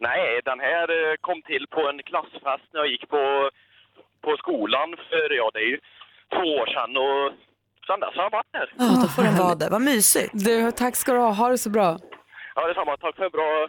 Nej, den här eh, kom till på en klassfest när jag gick på, på skolan för, ja, det är ju två år sedan och sen dess har jag varit här. Ja, då får den vara där. Vad mysigt. Du, tack ska du ha, ha det så bra. Ja, detsamma. Tack för bra,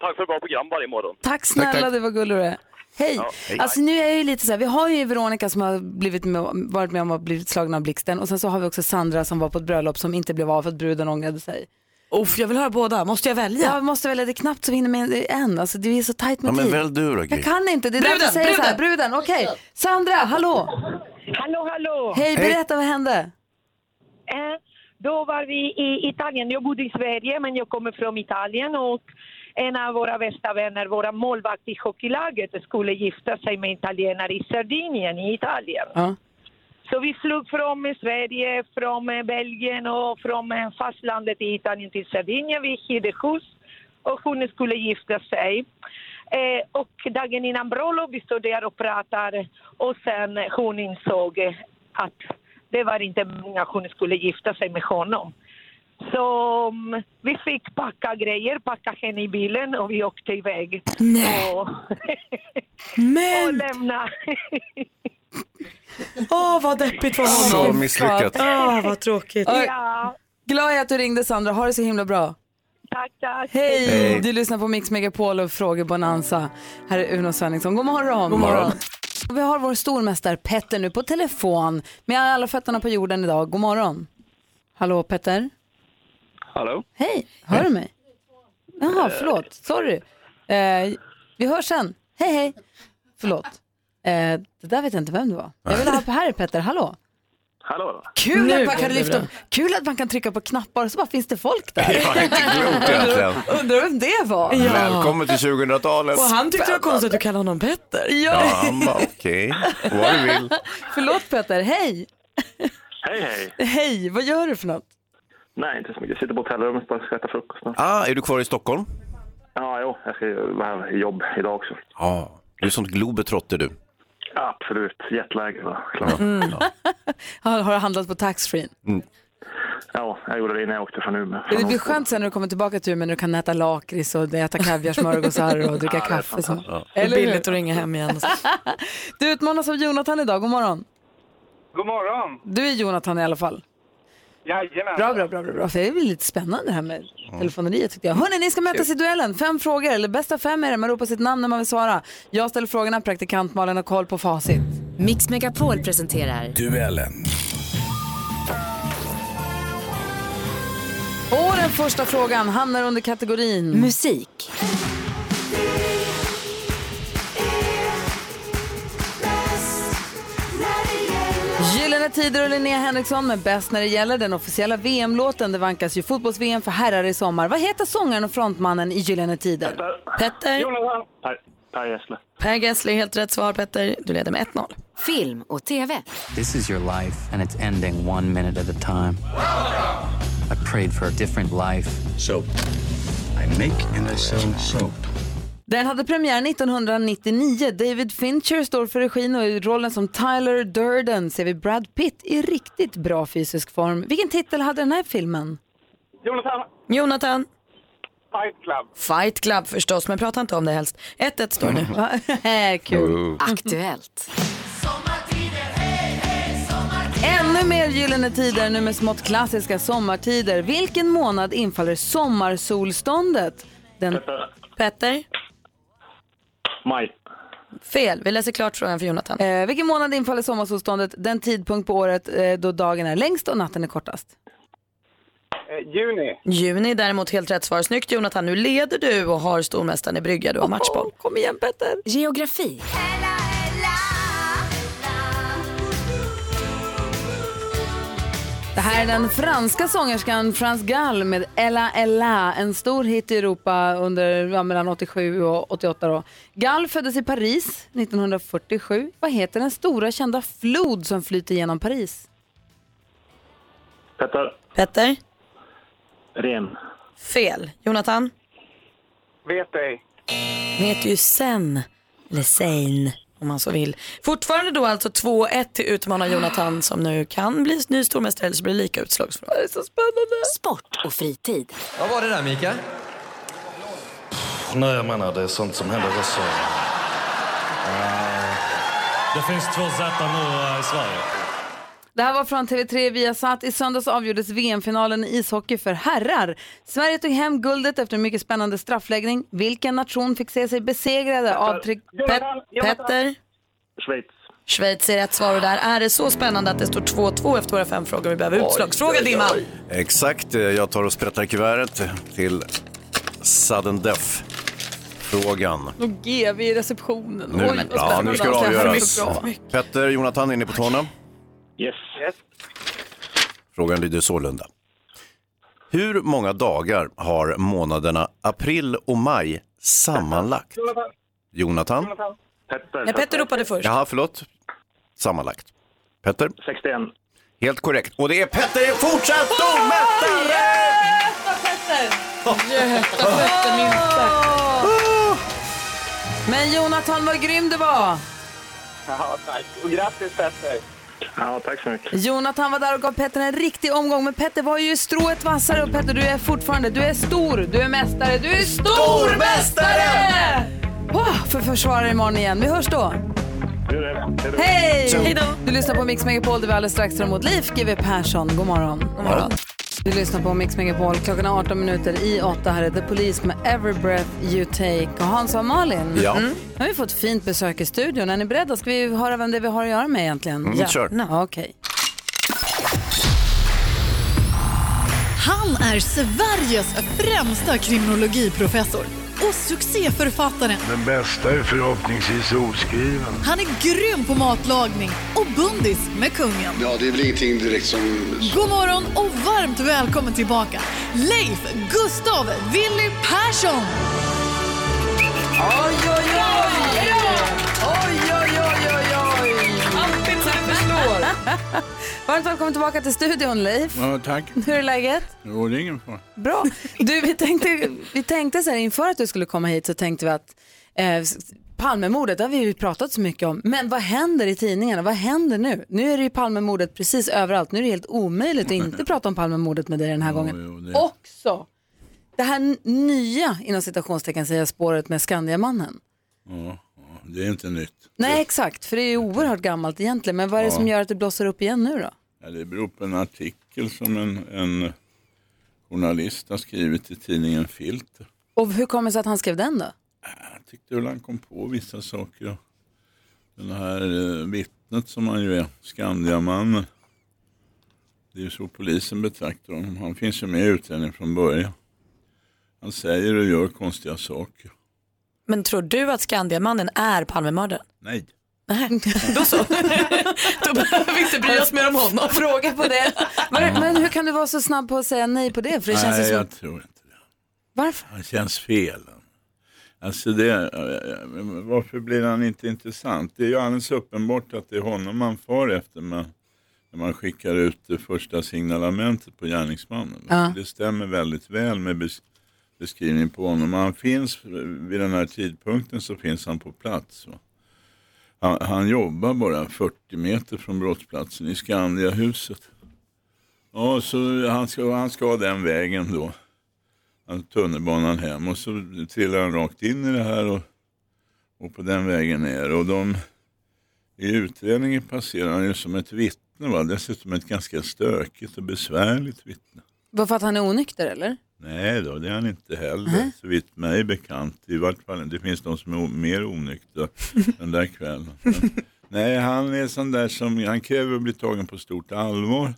tack för bra program varje morgon. Tack snälla, det var gullig du är. Hej! Ja, hej. Alltså nu är jag ju lite så här, vi har ju Veronica som har blivit med, varit med om att blivit slagen av blixten och sen så har vi också Sandra som var på ett bröllop som inte blev av för att bruden ångrade sig. Uff, jag vill höra båda. Måste jag välja? Ja, jag måste välja. Det är knappt så vi hinner med en. Alltså, det är så tajt med Ja, men tid. välj du då. Jag kan inte. Det är Bruden, därför jag säger så här. bruden. Bruden, okej. Sandra, hallå! Hallå, hallå! Hej, berätta vad hände? Eh, då var vi i Italien. Jag bodde i Sverige, men jag kommer från Italien och en av våra bästa vänner, våra målvakt i hockeylaget, skulle gifta sig med italienare i Sardinien i Italien. Ja. Så vi flög från Sverige, från Belgien och från fastlandet i Italien till Sardinien. Vi hyrde hus och hon skulle gifta sig. Eh, och dagen innan bröllop, vi stod där och pratade och sen hon insåg att det var inte många hon skulle gifta sig med honom. Så mm, vi fick packa grejer, packa henne i bilen och vi åkte iväg. Nej. Och, Men- och lämna. Åh, vad deppigt för honom. Så misslyckat. Åh, vad tråkigt. Ja, Glad att du ringde Sandra, ha det så himla bra. tack, tack. Hej! Hej. Du lyssnar på Mix Megapol och Frågor Bonanza. Här är Uno Svenningsson. God morgon! God morgon. Vi har vår stormästare Petter nu på telefon med alla fötterna på jorden idag. God morgon! Hallå Petter? Hallå? Hej, hör du mig? Jaha, förlåt. Sorry. Eh, vi hörs sen. Hej, hej. Förlåt. Eh, det där vet jag inte vem det var. Jag vill ha på här är Petter. Hallå. Hallå? Kul Nu att, man kan lyfta, kul att man kan trycka på knappar och så bara finns det folk där. Är inte klokt egentligen. Undrar vem det var? Ja. Välkommen till 2000-talet. Och han tyckte det var konstigt att du kallade honom Petter. Ja, han bara okej, vad du vill. Förlåt Petter, hej. Hej, hej. Hej, vad gör du för något? Nej, inte så mycket. Jag sitter på hotellrummet bara och ska äta frukost. Ah, är du kvar i Stockholm? Ja, jo, jag ska vara i jobb idag också. Ja, du är sånt globetrotter du. Absolut. Jetlag. Mm. Har, har du handlat på taxfree? Ja, jag gjorde det innan jag åkte från Umeå. Det blir skönt sen när du kommer tillbaka till Umeå när du kan äta lakrits och äta kaviarsmörgåsar och dricka Ja, kaffe. Så. är Eller billigt att ringa hem igen. Du utmanas av Jonathan idag, god morgon. God morgon! Du är Jonathan i alla fall. Jajamän. Bra, bra, bra. bra, bra. För det är väl lite spännande det här med telefoneriet tycker jag. Hörni, ni ska mötas i duellen. Fem frågor, eller bästa fem är det. Man ropar sitt namn när man vill svara. Jag ställer frågorna, praktikant Malin har koll på facit. Mix Megapol presenterar Duellen. Och den första frågan hamnar under kategorin musik. Gyllene Tider och Linnea Henriksson med Bäst när det gäller den officiella VM-låten. Det vankas ju fotbolls-VM för herrar i sommar. Vad heter sångaren och frontmannen i Gyllene Tider? Petter. Jonathan. Per, per Gessle. Per Gessle, helt rätt svar Petter. Du leder med 1-0. Film och TV. This is your life, and it's ending one minute at a time. I prayed for a different life. Soap. I make and I sell soap. Den hade premiär 1999. David Fincher står för regin och i rollen som Tyler Durden ser vi Brad Pitt i riktigt bra fysisk form. Vilken titel hade den här filmen? Jonathan. Jonathan. Fight Club. Fight Club förstås, men prata inte om det helst. 1-1 står nu. Kul. Aktuellt. Ännu mer Gyllene Tider nu med smått klassiska sommartider. Vilken månad infaller sommarsolståndet? Den... Petter. Maj. Fel. Vi läser klart frågan för Jonathan. Eh, vilken månad infaller sommarsolståndet? Den tidpunkt på året eh, då dagen är längst och natten är kortast. Eh, juni. Juni däremot helt rätt svar. Snyggt Jonathan, nu leder du och har stormästaren i brygga. Du har matchboll. Kom igen Petter. Geografi. Det här är den franska sångerskan France Gall med Ella Ella, en stor hit i Europa under ja, mellan 87 och 88. Då. Gall föddes i Paris 1947. Vad heter den stora kända flod som flyter genom Paris? Petter. Petter. Ren. Fel. Jonathan. Vet ej. Vet ju sen. Eller sen om man så vill. Fortfarande då alltså 2-1 till utmanaren Jonathan som nu kan bli ny stormästare eller så blir det lika utslagsfråga. Det är så spännande. Sport och fritid. Vad var det där Mika? Nej, jag menar det är sånt som händer också. Det finns två Z nu eh, i Sverige. Det här var från TV3 Viasat. I söndags avgjordes VM-finalen i ishockey för herrar. Sverige tog hem guldet efter en mycket spännande straffläggning. Vilken nation fick se sig besegrade av... Pet- Petter. Schweiz. Schweiz är rätt svar och där är det så spännande att det står 2-2 efter våra fem frågor. Vi behöver utslagsfråga Dimman. Exakt, jag tar och sprättar kuvertet till sudden death. Frågan. Och GV i receptionen. Nu, Oj, ja, nu ska det avgöras. Petter, Jonathan, är ni på tårna? Yes. yes. Frågan lyder sålunda. Hur många dagar har månaderna april och maj sammanlagt? Jonathan. Jonathan? Petter. Nej, Petter ropade först. Jaha, förlåt. Sammanlagt. Petter? 61. Helt korrekt. Och det är Petter är fortsatt stormästare! Jättefett, minst Men Jonathan, vad grym du var! Ja, tack. Och grattis Petter. Ja, tack så mycket. Jonathan var där och gav Petter en riktig omgång, men Petter var ju strået vassare och Petter du är fortfarande, du är stor, du är mästare, du är stormästare! Oh, för försvara imorgon igen, vi hörs då. Hej! Hej då. Du lyssnar på Mix Megapol där vi alldeles strax tar emot Leif GW Persson. God morgon. God morgon. Du lyssnar på Mix Megapol. Klockan är 18 minuter i 8. Här är The Police med Every Breath You Take. Och Hans och Malin, Ja. nu har vi fått fint besök i studion. Är ni beredda? Ska vi höra vem det är vi har att göra med egentligen? Mm. Ja, Okej. Han är Sveriges främsta kriminologiprofessor och succéförfattaren. Den bästa är förhoppningsvis oskriven. Han är grym på matlagning och bundis med kungen. Ja, det är väl ingenting direkt som... God morgon och varmt välkommen tillbaka, Leif Gustav Willy Persson! Oj, oj, oj! Varmt välkommen tillbaka till studion, Leif. Ja, tack. Hur är läget? Jo, det är ingen fara. Bra. Du, vi tänkte, vi tänkte så här, inför att du skulle komma hit så tänkte vi att eh, Palmemordet, det har vi ju pratat så mycket om. Men vad händer i tidningarna? Vad händer nu? Nu är det ju Palmemordet precis överallt. Nu är det helt omöjligt att inte prata om Palmemordet med dig den här gången. det- Också det här nya, inom citationstecken säga, spåret med Skandiamannen. Ja, det är inte nytt. Nej, exakt, för det är ju oerhört gammalt egentligen. Men vad är det som gör att det blossar upp igen nu då? Ja, det beror på en artikel som en, en journalist har skrivit i tidningen Filter. Och hur kommer det sig att han skrev den då? Jag tyckte väl han kom på vissa saker. Den här eh, vittnet som han ju är, Skandiamannen. Det är ju så polisen betraktar honom. Han finns ju med i utredningen från början. Han säger och gör konstiga saker. Men tror du att Skandiamannen är Palmemördaren? Nej. Nej, då så. då behöver vi inte bry oss mer om honom. Fråga på det. Men, men hur kan du vara så snabb på att säga nej på det? För det känns ju Nej, som... jag tror inte det. Varför? Han känns fel. Alltså det, eh, varför blir han inte intressant? Det är ju alldeles uppenbart att det är honom man far efter med, när man skickar ut det första signalementet på gärningsmannen. Ja. Det stämmer väldigt väl med bes, beskrivning på honom. Han finns, vid den här tidpunkten så finns han på plats. Han, han jobbar bara 40 meter från brottsplatsen i Skandiahuset. Ja, så han ska, han ska den vägen då. Han tunnelbanan hem och så trillar han rakt in i det här och, och på den vägen ner. Och de, I utredningen passerar han ju som ett vittne, va? dessutom ett ganska stökigt och besvärligt vittne. Varför att han är onykter eller? Nej då, det är han inte heller, Nej. så vitt mig bekant. I vart fall, det finns de som är mer onyktra den där kvällen. Men, nej, han är sån där som, han kräver att bli tagen på stort allvar.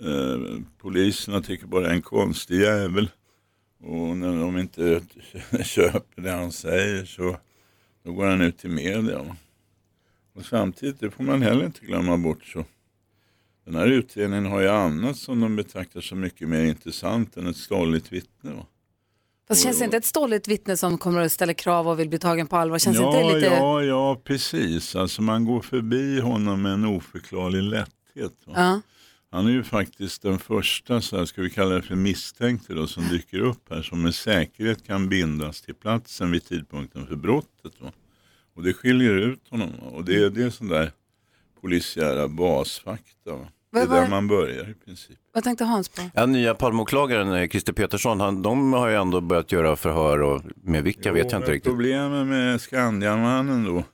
Eh, poliserna tycker bara en konstig jävel. Och när de inte köper det han säger så då går han ut till media. Och samtidigt, det får man heller inte glömma bort så. Den här utredningen har ju annat som de betraktar som mycket mer intressant än ett stolligt vittne. Va? Fast känns det inte ett stolligt vittne som kommer att ställa krav och vill bli tagen på allvar? Känns ja, inte lite... ja, ja, precis. Alltså man går förbi honom med en oförklarlig lätthet. Ja. Han är ju faktiskt den första, så här, ska vi kalla det för misstänkte då, som dyker upp här som med säkerhet kan bindas till platsen vid tidpunkten för brottet. Va? Och det skiljer ut honom. Va? Och det, det är sån där polisiära basfakta. Va? Det är där man börjar i princip. Vad tänkte Hans på? Ja, nya Palmeåklagaren eh, Christer Petersson, han, de har ju ändå börjat göra förhör och med vilka vet jag inte riktigt. Problemet med Skandiamannen då,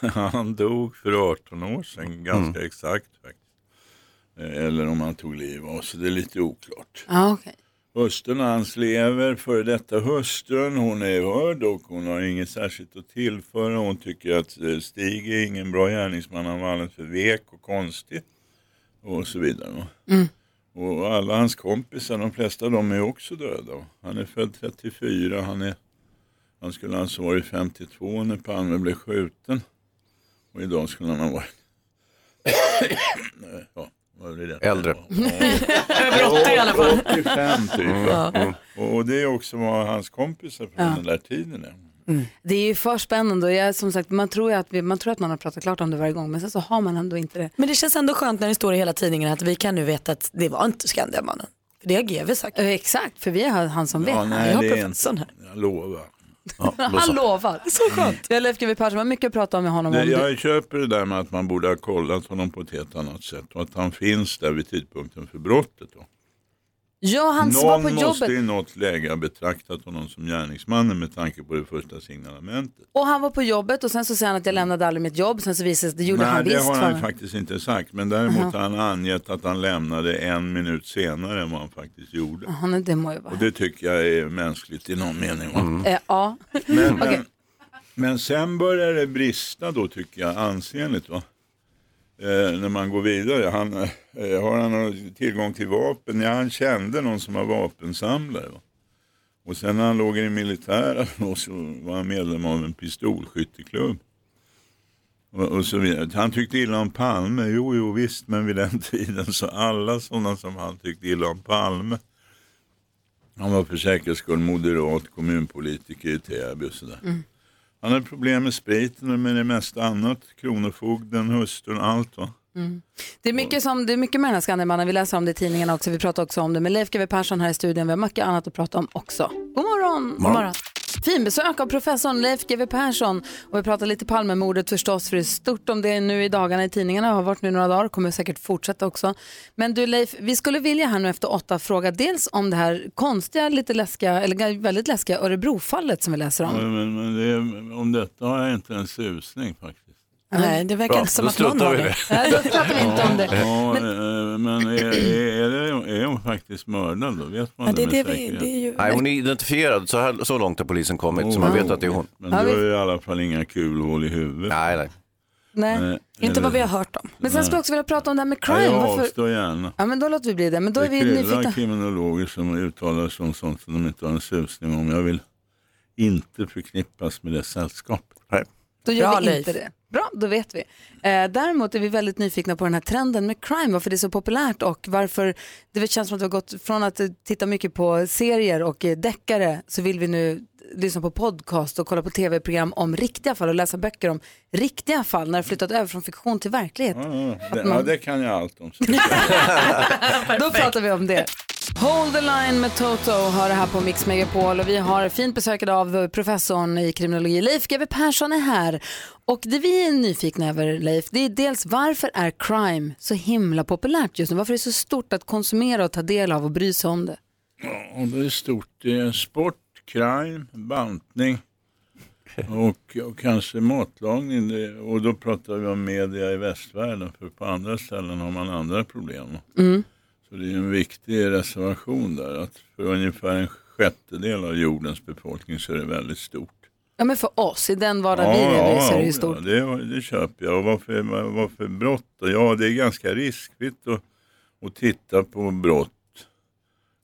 han dog för 18 år sedan, ganska Mm. exakt faktiskt. Eh, Eller om han tog liv av sig, det är lite oklart. Ja, okej. Hustrun hans lever, före detta hustrun, hon är hörd och hon har inget särskilt att tillföra. Hon tycker att eh, Stig är ingen bra gärningsman, han var alldeles för vek och konstig. Och så vidare. Mm. Och alla hans kompisar, de flesta av dem är också döda. Han är född 34, han, är, han skulle alltså varit 52 när Palme blev skjuten. Och idag skulle han ha varit ja, vad är det? Äldre. Över 80 i alla fall. 85 typ. Mm. Mm. Och det är också vad hans kompisar från Ja. den där tiden är. Det är ju för spännande och jag, som sagt, man tror ju att, vi, man tror att man har pratat klart om det varje gång men sen så har man ändå inte det. Men det känns ändå skönt när det står i hela tidningen att vi kan nu veta att det var inte Skandiamannen. För det har GV sagt. Eh, Exakt, för vi har han som vet. Ja, nej, jag har det är professorn här. Jag lovar. Han lovar. Så skönt. Vi har Leif GW Persson, vad mycket att prata om med honom. Det, om. jag köper det där med att man borde ha kollat honom på ett helt annat sätt och att han finns där vid tidpunkten för brottet. Då. Ja, han Någon var på måste jobbet i något läge ha betraktat honom som gärningsmannen med tanke på det första signalementet. och han var på jobbet och sen så säger han att jag lämnade aldrig mitt jobb. Sen så visade det sig det gjorde Nej, han det visst. har för han mig. faktiskt inte sagt. Men däremot Aha. har han angett att han lämnade en minut senare än vad han faktiskt gjorde. Jaha, nej, det må ju vara. Och det tycker jag är mänskligt i någon mening. Va? Eh, ja. Men, men, men sen börjar det brista då tycker jag ansenligt. Va? Eh, när man går vidare. Han, eh, har han tillgång till vapen? Ja, han kände någon som var vapensamlare. Va? Och sen när han låg i det militära så var han medlem av en pistolskytteklubb. Och, och så vidare. Han tyckte illa om Palme, jo, jo visst, men vid den tiden så alla sådana som han tyckte illa om Palme. Han var för säkerhets skull moderat kommunpolitiker i Täby och sådär. Mm. Han hade problem med spriten och med det mesta annat. Kronofogden, hustrun, allt va. Mm. Det, är mycket som, det är mycket med den här Skandiamannen, vi läser om det i tidningarna också, vi pratar också om det. Men Leif GW Persson här i studion, vi har mycket annat att prata om också. God morgon! God morgon. Finbesök av professorn Leif GW Persson. Och vi pratar lite Palmemordet förstås, för det är stort om det nu i dagarna i tidningarna, har varit nu några dagar, kommer säkert fortsätta också. Men du Leif, vi skulle vilja här nu efter åtta fråga dels om det här konstiga, lite läskiga, eller väldigt läskiga Örebrofallet som vi läser om. Men, Men, men det, om detta har jag inte en susning faktiskt. Nej, det verkar Bra, inte som då att någon har det. det. Nej, då pratar vi inte om det. Ja, men, men är, är, är, det, är hon faktiskt mördad då? Vet man Ja, det, det är med det vi- säkerhet? det är ju- Nej, hon är identifierad, så, här, så långt har polisen kommit, så man vet att det är hon. Men då är det i alla fall inga kulhål i huvudet. Nej, nej. Nej. Nej, Inte vad vi har hört om. Men sen skulle Nej. jag också vilja prata om det här med crime. jag Varför... avstår gärna. Ja, men då låter vi bli det. Men då är det vi kryllar nyfikna. kriminologer som uttalar sig om sånt som de inte har en susning om. Jag vill inte förknippas med det sällskapet. Nej. Då gör Bra, vi Leif. inte det. Bra, då vet vi. Eh, däremot är vi väldigt nyfikna på den här trenden med crime, varför det är så populärt och varför det känns som att vi har gått från att titta mycket på serier och deckare så vill vi nu lyssna på podcast och kolla på tv-program om riktiga fall och läsa böcker om riktiga fall när det flyttat över från fiktion till verklighet. Ja, ja, det, man- ja, det kan jag allt om. Då pratar vi om det. Hold the line med Toto har det här på Mix Megapol och vi har fint besök av professorn i kriminologi Leif GW Persson är här. Och det vi är nyfikna över Leif, det är dels varför är crime så himla populärt just nu? Varför är det så stort att konsumera och ta del av och bry sig om det? Ja, det är stort. Det är sport, crime, bantning och, och kanske matlagning. Det- Och då pratar vi om media i västvärlden för på andra ställen har man andra problem. Mm. Så det är en viktig reservation där att för ungefär en sjättedel av jordens befolkning så är det väldigt stort. Ja men för oss, i den vardag vi lever i så är det ju stort. Ja, det, det köper jag. Och varför, varför brott? då? Ja, det är ganska riskfritt att, att titta på brott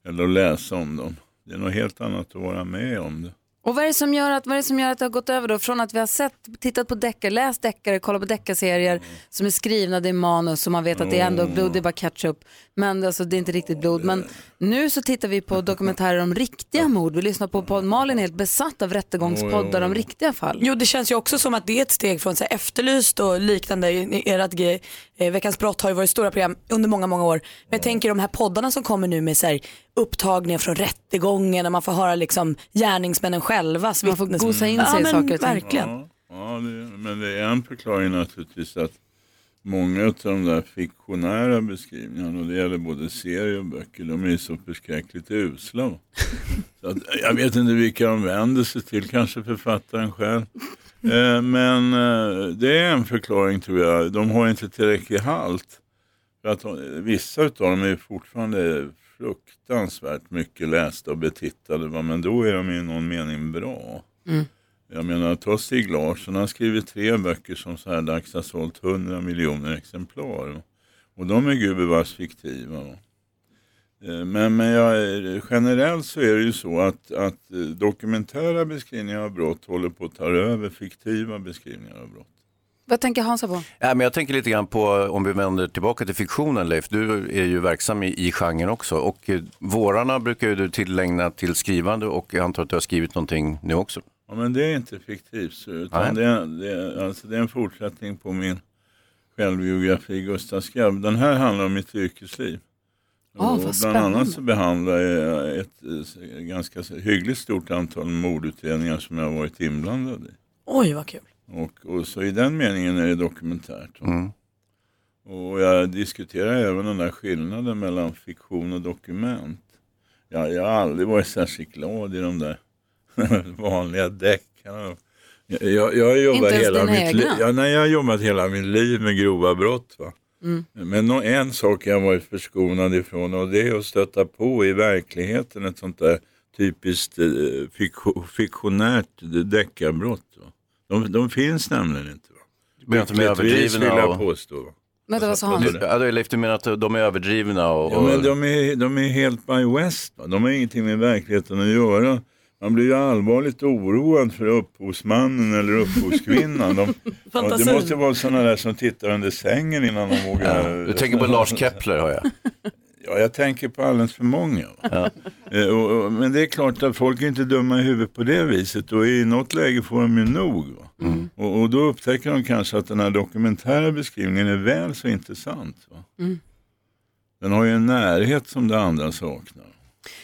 eller att läsa om dem. Det är något helt annat att vara med om det. Och vad är, det som gör att, vad är det som gör att det har gått över då? Från att vi har sett, tittat på deckare, läst deckare, kollat på deckarserier som är skrivna, det är manus och man vet att det är ändå blod, det är bara ketchup. Men alltså, det är inte riktigt blod. Men nu så tittar vi på dokumentärer om riktiga mord. Vi lyssnar på, på Malin är helt besatt av rättegångspoddar om riktiga fall. Jo det känns ju också som att det är ett steg från så här, Efterlyst och liknande. Ert grej, eh, Veckans brott har ju varit stora program under många, många år. Men jag tänker de här poddarna som kommer nu med så här, upptagningar från rättegången där man får höra liksom gärningsmännen själva. Man får vittnes- gosa in sig ja, i men saker och ting. Verkligen. Ja, ja det, men det är en förklaring naturligtvis att många av de där fiktionära beskrivningarna, och det gäller både serier och böcker, de är så förskräckligt usla. Så att, jag vet inte vilka de vänder sig till, kanske författaren själv. Eh, men eh, det är en förklaring tror jag. De har inte tillräcklig halt. För att de, vissa av dem är fortfarande fruktansvärt mycket lästa och betittade. va, Men då är de i någon mening bra. Mm. Jag menar, ta Stig Larsson, han har skrivit tre böcker som så här dags har sålt 100 miljoner exemplar. Och de är gubevars fiktiva. va. Eh, Men, men jag, generellt så är det ju så att, att eh, dokumentära beskrivningar av brott håller på att ta över fiktiva beskrivningar av brott. Vad tänker Hansa på? Ja, men jag tänker lite grann på, om vi vänder tillbaka till fiktionen Leif, du är ju verksam i, i genren också och eh, vårarna brukar ju du tillägna till skrivande och jag antar att du har skrivit någonting nu också. Ja, men det är inte fiktivt, utan det är, det, är, alltså, det är en fortsättning på min självbiografi Gustav Skabb. Den här handlar om mitt yrkesliv. Ah, och vad bland annat så behandlar jag ett eh, ganska hyggligt stort antal mordutredningar som jag har varit inblandad i. Oj, vad kul. Och, och så i den meningen är det dokumentärt. Mm. Och jag diskuterar även den där skillnaden mellan fiktion och dokument. Jag, jag har aldrig varit särskilt glad i de där vanliga deckarna. Jag, jag, jag, har jobbat hela mitt li- ja, nej, jag har jobbat hela mitt liv med grova brott. Va? Mm. Men nå- en sak jag varit förskonad ifrån och det är att stöta på i verkligheten ett sånt där typiskt eh, fiktion, fiktionärt deckarbrott. Va? De, de finns nämligen inte. Va? Men att de är Lyckligtvis vill överdrivna jag och- påstå. Va? Vänta, vad sa han? Du, ja, du, Leif, du menar att de är överdrivna? Och, Ja, men de är, de är helt by west. Va? De har ingenting med verkligheten att göra. Man blir ju allvarligt oroad för upphovsmannen eller upphovskvinnan. De, ja, det måste vara sådana där som tittar under sängen innan de vågar. Ja, du tänker på Lars Kepler har jag. Ja, jag tänker på alldeles för många. va. Eh, Och, och, men det är klart att folk är inte dumma i huvudet på det viset och i något läge får de ju nog. Va? Och, och då upptäcker de kanske att den här dokumentära beskrivningen är väl så intressant. Mm. Den har ju en närhet som det andra saknar.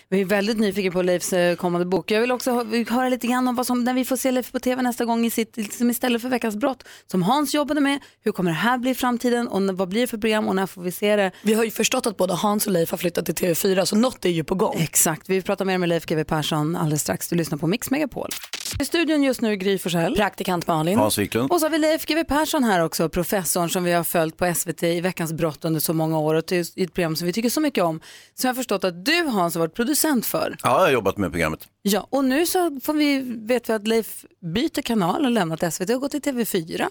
Vi är väldigt nyfikna på Leifs eh, kommande bok. Jag vill också hö- höra lite grann om vad som, när vi får se Leif på tv nästa gång i sitt, liksom istället för Veckans brott, som Hans jobbade med. Hur kommer det här bli i framtiden och vad blir det för program och när får vi se det? Vi har ju förstått att både Hans och Leif har flyttat till TV4 så något är ju på gång. Exakt, vi pratar mer med Leif GW Persson alldeles strax. Du lyssnar på Mix Megapol. I studion just nu Gry Forssell. Praktikant Malin. Hans Wiklund. Och så har vi Leif GW Persson här också, professorn som vi har följt på SVT i Veckans brott under så många år och i ett program som vi tycker så mycket om. Som jag har förstått att du Hans har varit producent för. Ja, jag har jobbat med programmet. Ja, och nu så får vi, vet vi att Leif byter kanal och lämnat SVT och gått till TV4.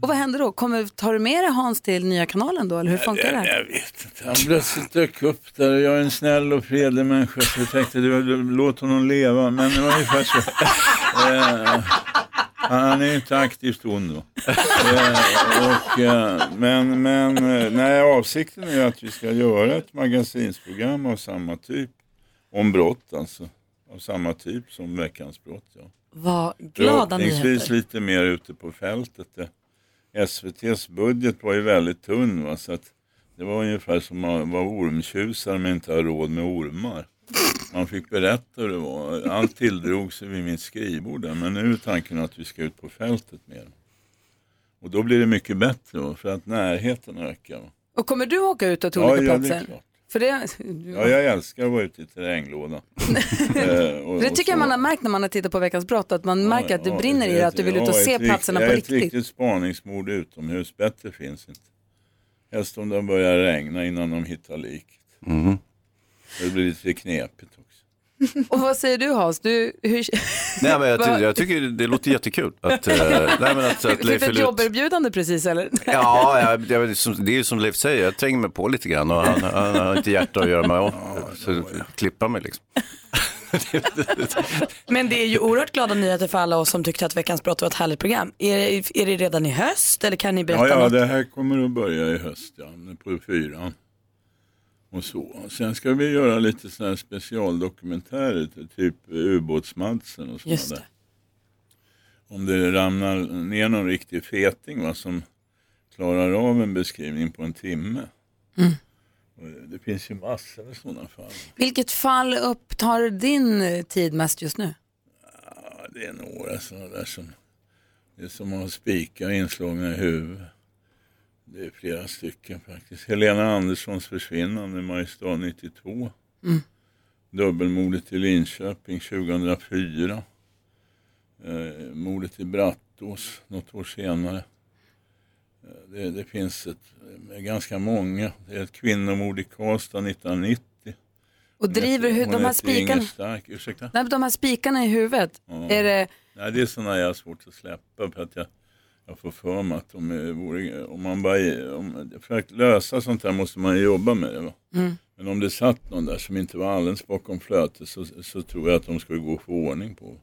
Och vad händer då? Kommer, tar du med dig Hans till nya kanalen då, eller hur funkar det? Jag, jag vet inte. Han plötsligt dök upp där och jag är en snäll och fredlig människa så jag tänkte du, låt honom leva. Men det var ungefär så. Eh, han är inte aktivt ond då. Eh, och, eh, men men eh, nej, avsikten är att vi ska göra ett magasinsprogram av samma typ. Om brott alltså. Av samma typ som Veckans brott. Ja. Vad glada nyheter. lite mer ute på fältet. Det- SVTs budget var ju väldigt tunn. Va? Så att det var ungefär som att vara ormtjusare men inte ha råd med ormar. Man fick berätta hur det var. Allt tilldrog sig vid mitt skrivbord där. Men nu är tanken att vi ska ut på fältet mer. Och då blir det mycket bättre va? för att närheten ökar. Va? Och kommer du åka ut till Ja, olika ja, det är platser? klart. För det, Ja, jag älskar att vara ute i terränglådan. Eh, det tycker jag man har märkt när man har tittat på Veckans brott, att man märker att det Ja, brinner i är ett- att du vill ut och ja, se ett rikt- platserna ja, på Ett riktigt. riktigt spaningsmord utomhus, bättre finns inte. Helst om det börjar regna innan de hittar liket. Mhm. Det blir lite knepigt också. Och vad säger du Hans? Du, hur... Nej, men jag, jag tycker det låter jättekul. Att, eh, nej, men att, att Fick Leif du ett jobberbjudande precis eller? Ja, ja det, är som, det är ju som Leif säger, jag tränger mig på lite grann och han, han har inte hjärta att göra mig av. Så klippa mig liksom. Men det är ju oerhört glada nyheter för alla oss som tyckte att Veckans brott var ett härligt program. Är, det- är det redan i höst eller kan ni berätta Ja, ja, något? det här kommer att börja i höst, ja, på fyran. Och så. Sen ska vi göra lite sådana här specialdokumentärer, typ ubåtsmatsen och sådana där. Om det ramlar ner någon riktig feting va, som klarar av en beskrivning på en timme. Mm. Det finns ju massor med sådana fall. Vilket fall upptar din tid mest just nu? Ja, det är några sådana där som, det är som att ha spikar inslagna i huvudet. Det är flera stycken faktiskt. Helena Anderssons försvinnande i Mariestad 92. Mm. Dubbelmordet i Linköping 2004. Eh, mordet i Brattås något år senare. Eh, det, det finns ett, eh, ganska många. Det är ett kvinnomord i Karlstad 1990. Och driver hur, de här spikarna, nej, de här spikarna i huvudet, Ja. är det, Nej, det är sådana jag har svårt att släppa för att jag, jag får för mig att de vore, om man bara, om, för att lösa sånt här måste man jobba med det. Va? Mm. Men om det satt någon där som inte var alldeles bakom flötet så, så tror jag att de skulle gå och få ordning på.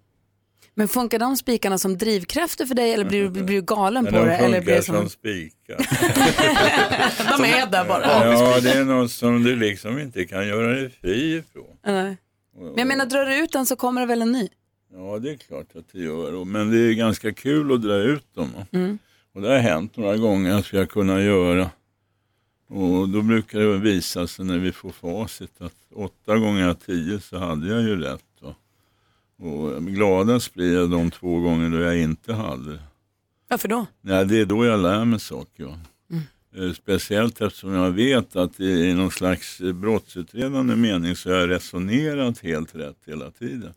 Men funkar de spikarna som drivkrafter för dig eller blir du, blir du galen på de det? Eller blir det som... som spikar. De är där bara. Ja, det är något som du liksom inte kan göra dig fri ifrån. Nej. Men jag menar, drar du ut den så kommer det väl en ny? Ja, det är klart att det gör. Men det är ganska kul att dra ut dem. Mm. Och det har hänt några gånger att vi har kunnat göra. Och då brukar det visa sig när vi får facit att åtta gånger av tio så hade jag ju rätt. Va? Och gladast blir jag de två gånger då jag inte hade. Varför då? Nej, det är då jag lär mig saker. Va? Eh, Speciellt eftersom jag vet att i i någon slags brottsutredande mening så har jag resonerat helt rätt hela tiden.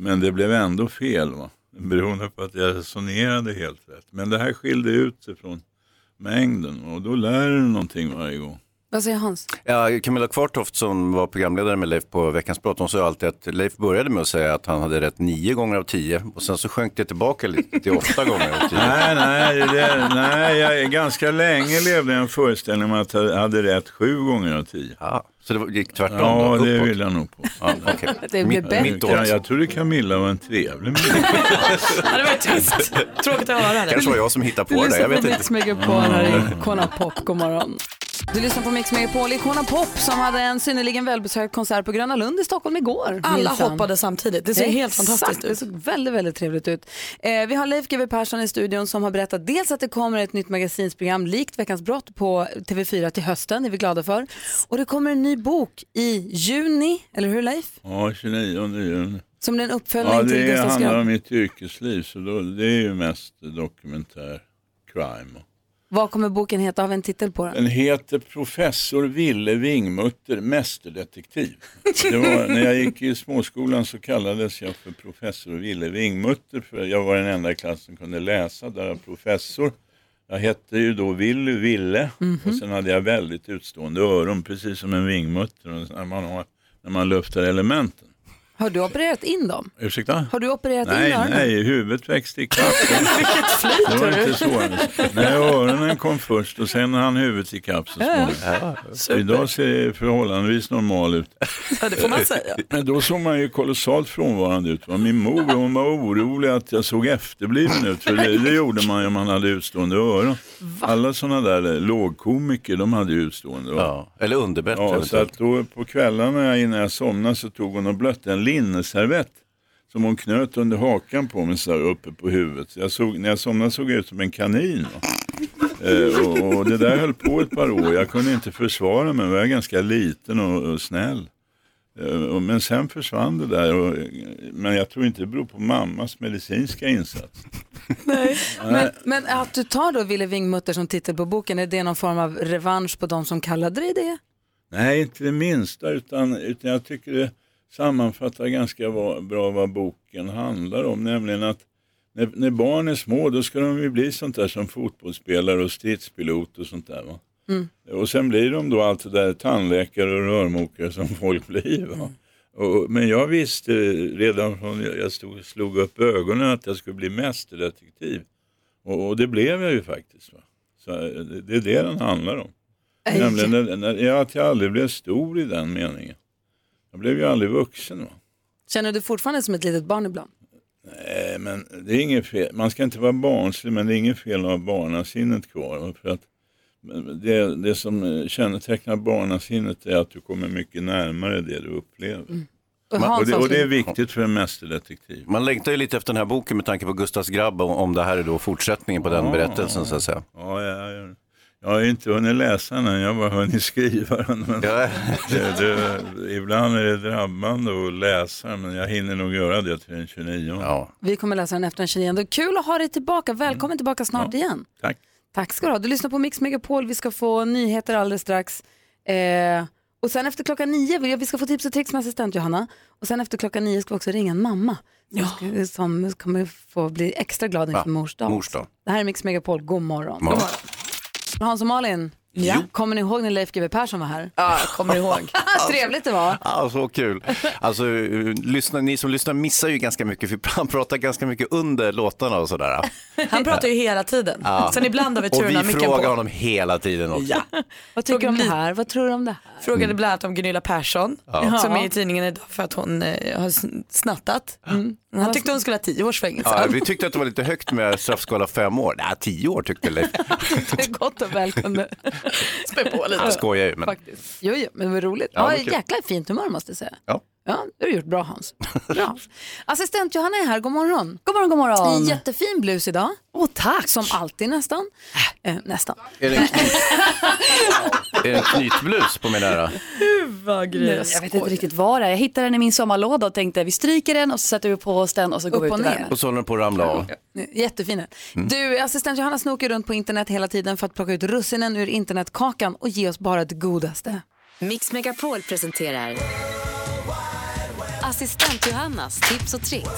Men det blev ändå fel va? beroende på att jag resonerade helt rätt. Men det här skilde ut sig från mängden och då lär du någonting varje gång. Vad säger Hans? Ja, Camilla Kvartoft som var programledare med Leif på Veckans brott, hon sa alltid att Leif började med att säga att han hade rätt nio gånger av tio och sen så sjönk det tillbaka lite till åtta gånger av tio. Nej, nej, det, nej jag, ganska länge levde jag en föreställning om att jag hade rätt sju gånger av tio. Ja, så det gick tvärtom? Ja, då, det vill jag nog på. Ja, okay. Det blev bättre. mitt Ja, jag trodde Camilla var en trevlig människa. Ja, det var trist. Tråkigt att höra det. kanske var jag som hittade Du på det, lyssnar jag på vet Mix inte. Megapol här i Icona Pop. God morgon. Du lyssnar på Mix Megapol. Icona Pop som hade en synnerligen välbesökt konsert på Gröna Lund i Stockholm igår. Alla minsann. hoppade samtidigt. Det ser helt Exakt, fantastiskt Det ut. såg väldigt, väldigt trevligt ut. Eh, vi har Leif GW Persson i studion som har berättat dels att det kommer ett nytt magasinsprogram likt Veckans brott på TV4 till hösten, det är vi glada för. Och det kommer en ny bok i juni, eller hur Leif? Ja, 29 juni. Som en uppföljning Ja, till det Gustav handlar Skrabb. om mitt yrkesliv, så då, det är ju mest dokumentär crime. Vad kommer boken heta? Har vi en titel på den? Den heter Professor Ville Vingmutter mästerdetektiv. Det var, när jag gick i småskolan så kallades jag för professor Ville Vingmutter för jag var den enda i klassen som kunde läsa, där jag professor. Jag hette ju då Willy Ville och sen hade jag väldigt utstående öron, precis som en vingmutter när man, har, när man luftar elementen. Har du opererat in dem? Ursäkta? Har du opererat Nej, in öronen? nej, huvudet växte ikapp. Vilket flyt, Det var inte så. Nej, öronen kom först och sen hann huvudet ikapp så Ja, småningom. super. Idag ser det förhållandevis normal ut. Ja, det får man säga. Men då såg man ju kolossalt frånvarande ut. va. Min mor hon var orolig att jag såg efterbliven ut. För det, det gjorde man ju om man hade utstående öron. Alla sådana där lågkomiker de hade utstående öron. Ja, eller underbett Ja, så att då på kvällarna innan jag somnade så tog hon och blötte en linneservett som hon knöt under hakan på mig så här uppe på huvudet. Så jag såg, när jag somnade såg jag ut som en kanin. Eh, och, och det där höll på ett par år. Jag kunde inte försvara mig. Jag var ganska liten och, och snäll. Eh, Men sen försvann det där. Och, men jag tror inte det beror på mammas medicinska insats. Men, men att du tar då Ville Wingmutter som titel på boken, är det någon form av revansch på de som kallade dig det? Nej, inte det minsta, utan, utan jag tycker det sammanfattar ganska bra vad boken handlar om. Nämligen att när, när barn är små då ska de ju bli sånt där som fotbollsspelare och stridspilot och sånt där. Va? Mm. Och sen blir de då allt det där tandläkare och rörmokare som folk blir. Va? Och, men jag visste redan från jag stod, slog upp ögonen att jag skulle bli mästerdetektiv. Och, och det blev jag ju faktiskt. Va? Så eh, det, det är det den handlar om. Nämligen när, när, att jag aldrig blev stor i den meningen. Jag blev ju aldrig vuxen. Va? Känner du fortfarande som ett litet barn ibland? Nej, men det är inget fel. Man ska inte vara barnslig, men det är inget fel att ha barnasinnet kvar. va? För att det, det som kännetecknar barnasinnet är att du kommer mycket närmare det du upplever. Och Man, och, det, och det är viktigt för en mästerdetektiv. Man längtar ju lite efter den här boken med tanke på Gustavs grabb om det här är då fortsättningen på den Ja. berättelsen så att säga. Ja, jag, jag, jag har inte hunnit läsa den än, jag har bara hunnit skriva den. Men det, det, ibland är det drabbande att läsa men jag hinner nog göra det till den 29. Ja. Vi kommer läsa den efter den 29. Kul att ha dig tillbaka. Välkommen tillbaka snart igen. Tack. Tack ska du ha. Du lyssnar på Mix Megapol. Vi ska få nyheter alldeles strax. Eh, och sen efter klockan nio, vi- vi ska få tips och tricks med assistent Johanna. Och sen efter klockan nio ska vi också ringa en mamma. Som, ska, som kommer få bli extra glad inför Ja, mors dag. mors dag. Det här är Mix Megapol. God morgon. Morgon. Hans och Malin, Ja. Kommer ni ihåg när Leif GW Persson var här? Ja, kommer ihåg. Trevligt det var. Ja, så kul. Alltså, eh, lyssna, ni som lyssnar missar ju ganska mycket, för han pratar ganska mycket under låtarna och sådär. Han pratar ju hela tiden. Ja. Sen ibland har vi Och turen vi att micken frågar på. honom hela tiden också. Ja. Vad tycker du om det här? Vad tror du om det här? Frågade bland annat om Gunilla Persson Ja. som är i tidningen idag för att hon eh, har sn- snattat. Mm. Han tyckte hon skulle ha tio års fängelse. Ja, vi tyckte att det var lite högt med straffskala fem år. Nej, tio år tyckte Leif. Det är gott och väl kunde spä på Jag skojar ju. Men... Faktiskt. Jo, jo, men det var roligt. Ja, Ja, det var kul. jäkla fint humör måste jag säga. Ja. Ja, det har du gjort bra Hans. Bra. Assistent Johanna är här, god morgon. God morgon, god morgon. I jättefin blus idag. Åh, tack. Som alltid nästan. Eh, nästan. Är det en, knyt... är det en knytblus på min ära? Vad Nej, jag vet inte riktigt vad det är. Jag hittade den i min sommarlåda och tänkte vi stryker den och så sätter vi på oss den och så går Upp vi ut och i ner. värmen. Och så håller den på att ramla av. Jättefina. Mm. Du, assistent Johanna snokar runt på internet hela tiden för att plocka ut russinen ur internetkakan och ge oss bara det godaste. Mix Megapol presenterar Assistent Johannas tips och tricks.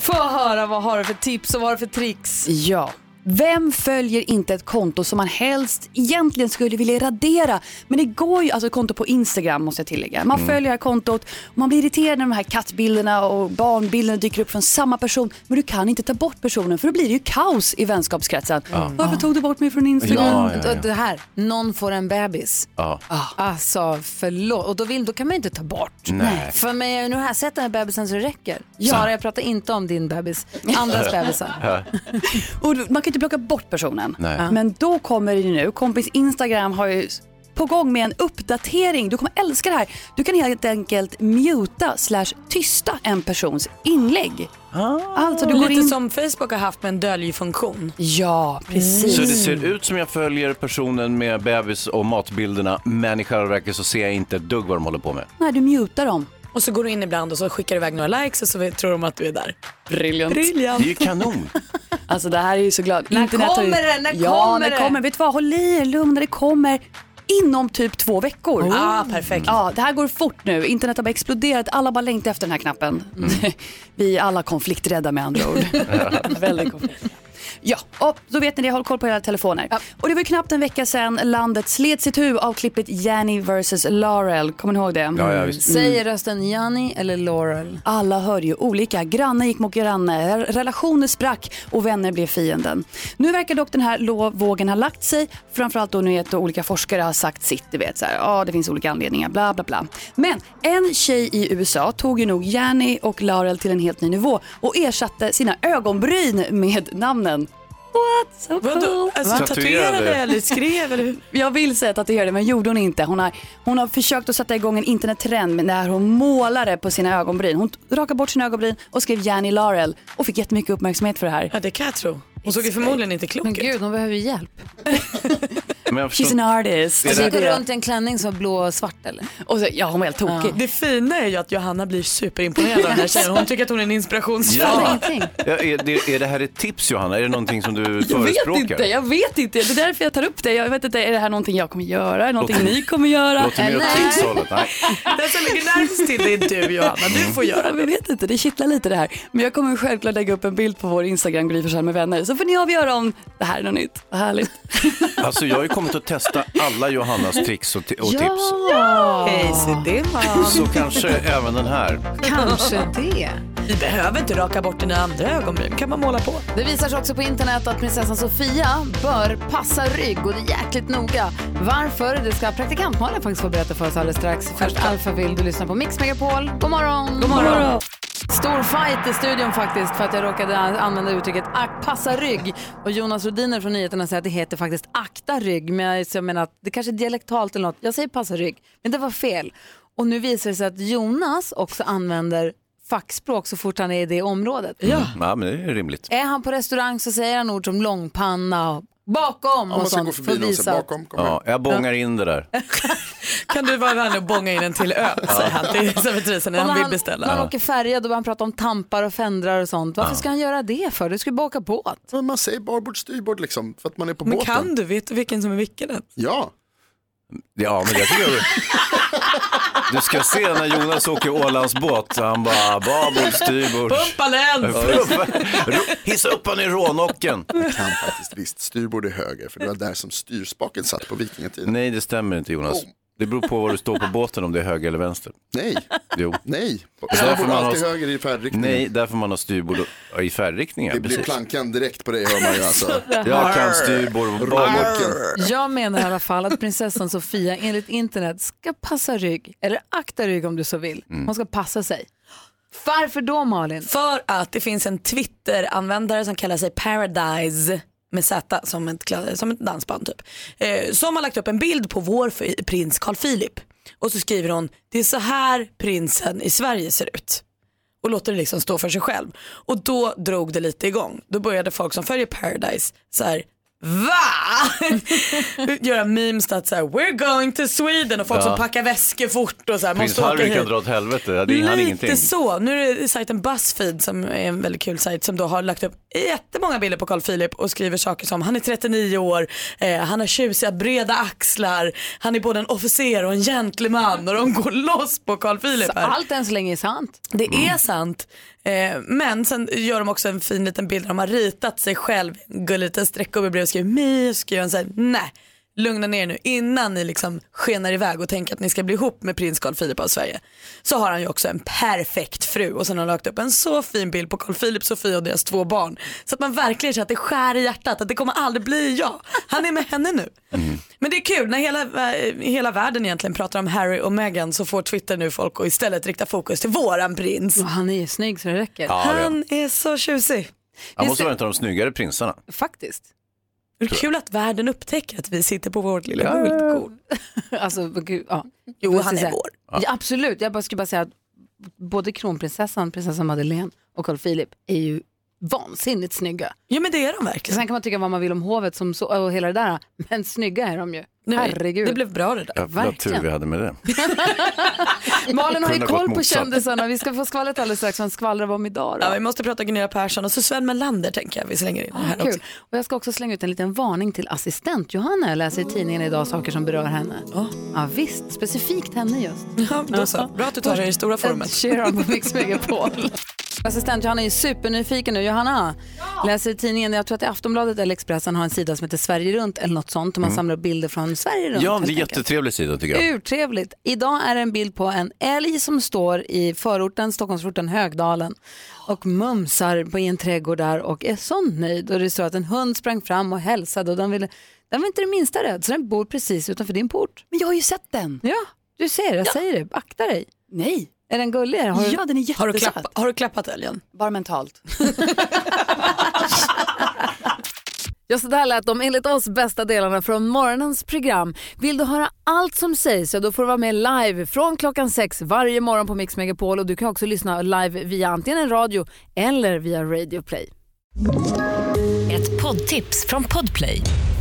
Få höra vad har du för tips och vad har du för tricks? Ja. Vem följer inte ett konto som man helst egentligen skulle vilja radera? Men det går ju, alltså ett konto på Instagram måste jag tillägga. Man Mm. följer det här kontot och man blir irriterad när de här kattbilderna och barnbilderna dyker upp från samma person. Men du kan inte ta bort personen för då blir det ju kaos i vänskapskretsen. Varför tog du bort mig från Instagram? Ja, ja, ja. Det här, någon får en bebis. Ja. Alltså förlåt, och då, vill, då kan man ju inte ta bort. Nej. För mig, nu har jag sett den här bebisen så det räcker. Ja. Sara, jag pratar inte om din bebis, andras bebisar. Och man kan inte plocka bort personen. Nej. Men då kommer det nu, kompis Instagram har ju på gång med en uppdatering. Du kommer älska det här. Du kan helt enkelt muta slash tysta en persons inlägg. Alltså du går Lite in... som Facebook har haft med en döljfunktion. Ja, precis. Så det ser ut som jag följer personen med bebis och matbilderna, men i själva verket så ser jag inte ett dugg vad de håller på med. Nej, du mutar dem. Och så går du in ibland och så skickar du iväg några likes och så tror de att du är där. Brilliant. Briljant. Det är ju kanon. Alltså det här är ju så glad. När Internet har ju- kommer det? När ja, kommer när det? kommer. Vet du vad, håll i er, lugna, det kommer inom typ två veckor. Ah, perfekt. Ja, det här går fort nu. Internet har bara exploderat. Alla bara längtar efter den här knappen. Vi är alla konflikträdda med andra ord. Väldigt konflikt. Ja, och då vet ni det. Håll koll på era telefoner. Och det var ju knappt en vecka sedan landet slet sitt huvud av klippet Janny vs Laurel. Kommer ni ihåg det? Ja, ja, visst. Säger rösten Janni eller Laurel? Alla hörde ju olika. Granne gick mot granne, relationer sprack och vänner blev fienden. Nu verkar dock den här vågen ha lagt sig. Framförallt då nu att olika forskare har sagt sitt. Du vet, så här, ja, det finns olika anledningar, bla bla bla. Men en tjej i USA tog ju nog Janny och Laurel till en helt ny nivå och ersatte sina ögonbryn med namnen. What? So cool. Vadå? Alltså, Va? tatuerade eller skrev eller hur? Jag vill säga tatuerade men gjorde hon inte. Hon har, hon har försökt att sätta igång en internettrend när hon målade på sina ögonbryn. Hon rakade bort sina ögonbryn och skrev Janny Laurel och fick jättemycket uppmärksamhet för det här. Ja, det kan jag tro. Hon såg ju förmodligen inte klok Men ut. gud, hon behöver hjälp. Men jag She's förstår... an artist. Alltså, det- gick runt i en klänning som var blå och svart eller? Och så, ja, hon var helt tokig. Det fina är ju att Johanna blir superimponerad av den här tjejen. Hon tycker att hon är en inspirationskälla. Ja. Ja, är, det, är det här ett tips Johanna? Är det någonting som du Jag vet förespråkar? inte, jag vet inte. Det är därför jag tar upp det. Jag vet inte, är det här någonting jag kommer göra? Är det någonting ni kommer göra? Låter mer åt Eller? Nej. Den som ligger närmast till det är du Johanna. Du får göra Jag det. vet inte, det kittlar lite det här. Men jag kommer självklart lägga upp en bild på vår Instagram, Gry med vänner. Så får ni avgöra om det här är något nytt. Vad härligt. Alltså jag kommit att testa alla Johannas tricks och, och tips. Hej, så det var... Så kanske även den här. Kanske det. Vi behöver inte raka bort dina andra ögonbryn. kan man måla på. Det visar sig också på internet att prinsessan Sofia bör passa rygg och det är jäkligt noga. Varför? Det ska praktikant Malin faktiskt få berätta för oss alldeles strax. Först Alfa vill du lyssna på Mix Megapol. God morgon! God morgon! Stor fight i studion faktiskt för att jag råkade använda uttrycket passa rygg. Och Jonas Rodiner från nyheterna säger att det heter faktiskt akta rygg. Men jag, så jag menar att det kanske är dialektalt eller något. Jag säger passa rygg, men det var fel. Och nu visar det sig att Jonas också använder fackspråk så fort han är i det området. Ja. ja, men det är rimligt. Är han på restaurang så säger han ord som långpanna och bakom Om och sånt. för att visa. bakom. Kom Ja, jag bångar in det där. Kan du vara vänlig och bånga in en till öl, säger han till servitrisen när han vill beställa. När han åker färja då börjar han prata om tampar och fendrar och sånt. Varför Ja. ska han göra det för? Du ska ju bara åka båt. Men man säger barbord styrbord liksom, för att man är på Men båten. kan du? Vet du vilken som är vilken? Ja. Ja, men jag tycker jag... Du ska se när Jonas åker Ålandsbåt. Han bara, babord, styrbord. Pumpa den! Hissa upp han i rånocken. Jag kan faktiskt visst, styrbord är höger för det var där som styrspaken satt på vikingatiden. Nej, det stämmer inte Jonas. Det beror på var du står på båten om det är höger eller vänster. Nej, Jo. nej. Därför man alltid har- höger i färdriktning. Nej, därför man har styrbord och- i färdriktningar. Det blir precis. plankan direkt på dig hör man ju alltså. Jag kan styrbord och babord. Jag menar i alla fall att prinsessan Sofia enligt internet ska passa rygg, eller akta rygg om du så vill. Mm. Hon ska passa sig. Varför då Malin? För att det finns en Twitter-användare som kallar sig Paradise med Z som ett, som ett dansband typ. Eh, som har lagt upp en bild på vår prins Carl Philip. Och så skriver hon, det är så här prinsen i Sverige ser ut. Och låter det liksom stå för sig själv. Och då drog det lite igång. Då började folk som följer Paradise så här Va? Göra memes att så här, we're going to Sweden och folk Ja. som packar väskor fort och så här, Prins måste åka Harry hit. kan dra åt helvete. Det är han Lite ingenting. så. Nu är det sajten Buzzfeed som är en väldigt kul sajt som då har lagt upp jättemånga bilder på Carl Philip och skriver saker som han är 39 år, eh, han har tjusiga breda axlar, han är både en officer och en gentleman och de går loss på Carl Philip Så här. allt än så länge är sant. Det är sant. Eh, men sen gör de också en fin liten bild där de har ritat sig själv, gullig liten streckgubbe bredvid och skriver mig och så skriver han såhär, nej, lugna ner er nu innan ni liksom skenar iväg och tänker att ni ska bli ihop med prins Carl Philip av Sverige. Så har han ju också en perfekt fru och sen har han lagt upp en så fin bild på Carl Philip, Sofia och deras två barn. Så att man verkligen känner att det skär i hjärtat, att det kommer aldrig bli jag. Han är med henne nu. Men det är kul, när hela, eh, hela världen egentligen pratar om Harry och Meghan så får Twitter nu folk att istället rikta fokus till våran prins. han är ju snygg så det räcker. Ja, det är Han är så tjusig. Han måste vara en av de snyggare prinsarna. Faktiskt. Det är kul att världen upptäcker att vi sitter på vårt lilla Ja. guldkorn. alltså, gud, ja. Jo, han är vår. Ja, absolut, jag bara skulle bara säga att både kronprinsessan, prinsessan Madeleine och Carl Philip är ju vansinnigt snygga. Ja men det är de verkligen. Sen kan man tycka vad man vill om hovet som så, och hela det där, men snygga är de ju. Nej, Herregud. det blev bra det där. Jävla tur vi hade med det. Malin har ju koll på kändisarna. Vi ska få skvallret alldeles strax. Vad skvallrar vi om idag då? Ja, vi måste prata Gunilla Persson och så Sven Melander tänker jag vi slänger in här Kul. också. Och jag ska också slänga ut en liten varning till assistent Johanna. Jag läser i tidningen idag saker som berör henne. Ja, visst, specifikt henne just. Ja, då så. Bra att du tar det i stora formet. Ed Sheeran på Mix Megapol. Assistent Johanna är supernyfiken nu. Johanna, läser i tidningen, jag tror att det är Aftonbladet eller Expressen har en sida som heter Sverige runt eller något sånt. Och man Mm. samlar upp bilder från Sverige runt. Ja, det är enkelt. jättetrevlig sida tycker jag. Urtrevligt. Idag är det en bild på en älg som står i förorten, Stockholmsförorten Högdalen och mumsar på i en trädgård där och är så nöjd. Och det står att en hund sprang fram och hälsade och den, ville, den var inte det minsta rädd så den bor precis utanför din port. Men jag har ju sett den. Ja, du ser, jag säger det. Akta dig. Nej. Är den gullig? Har du... Ja, den är jättesöt. Har du, klappa, har du klappat älgen? Bara mentalt. Ja, så där lät de enligt oss bästa delarna från morgonens program. Vill du höra allt som sägs så då får du vara med live från klockan sex varje morgon på Mix Megapol och du kan också lyssna live via antingen en radio eller via Radio Play. Ett poddtips från Podplay.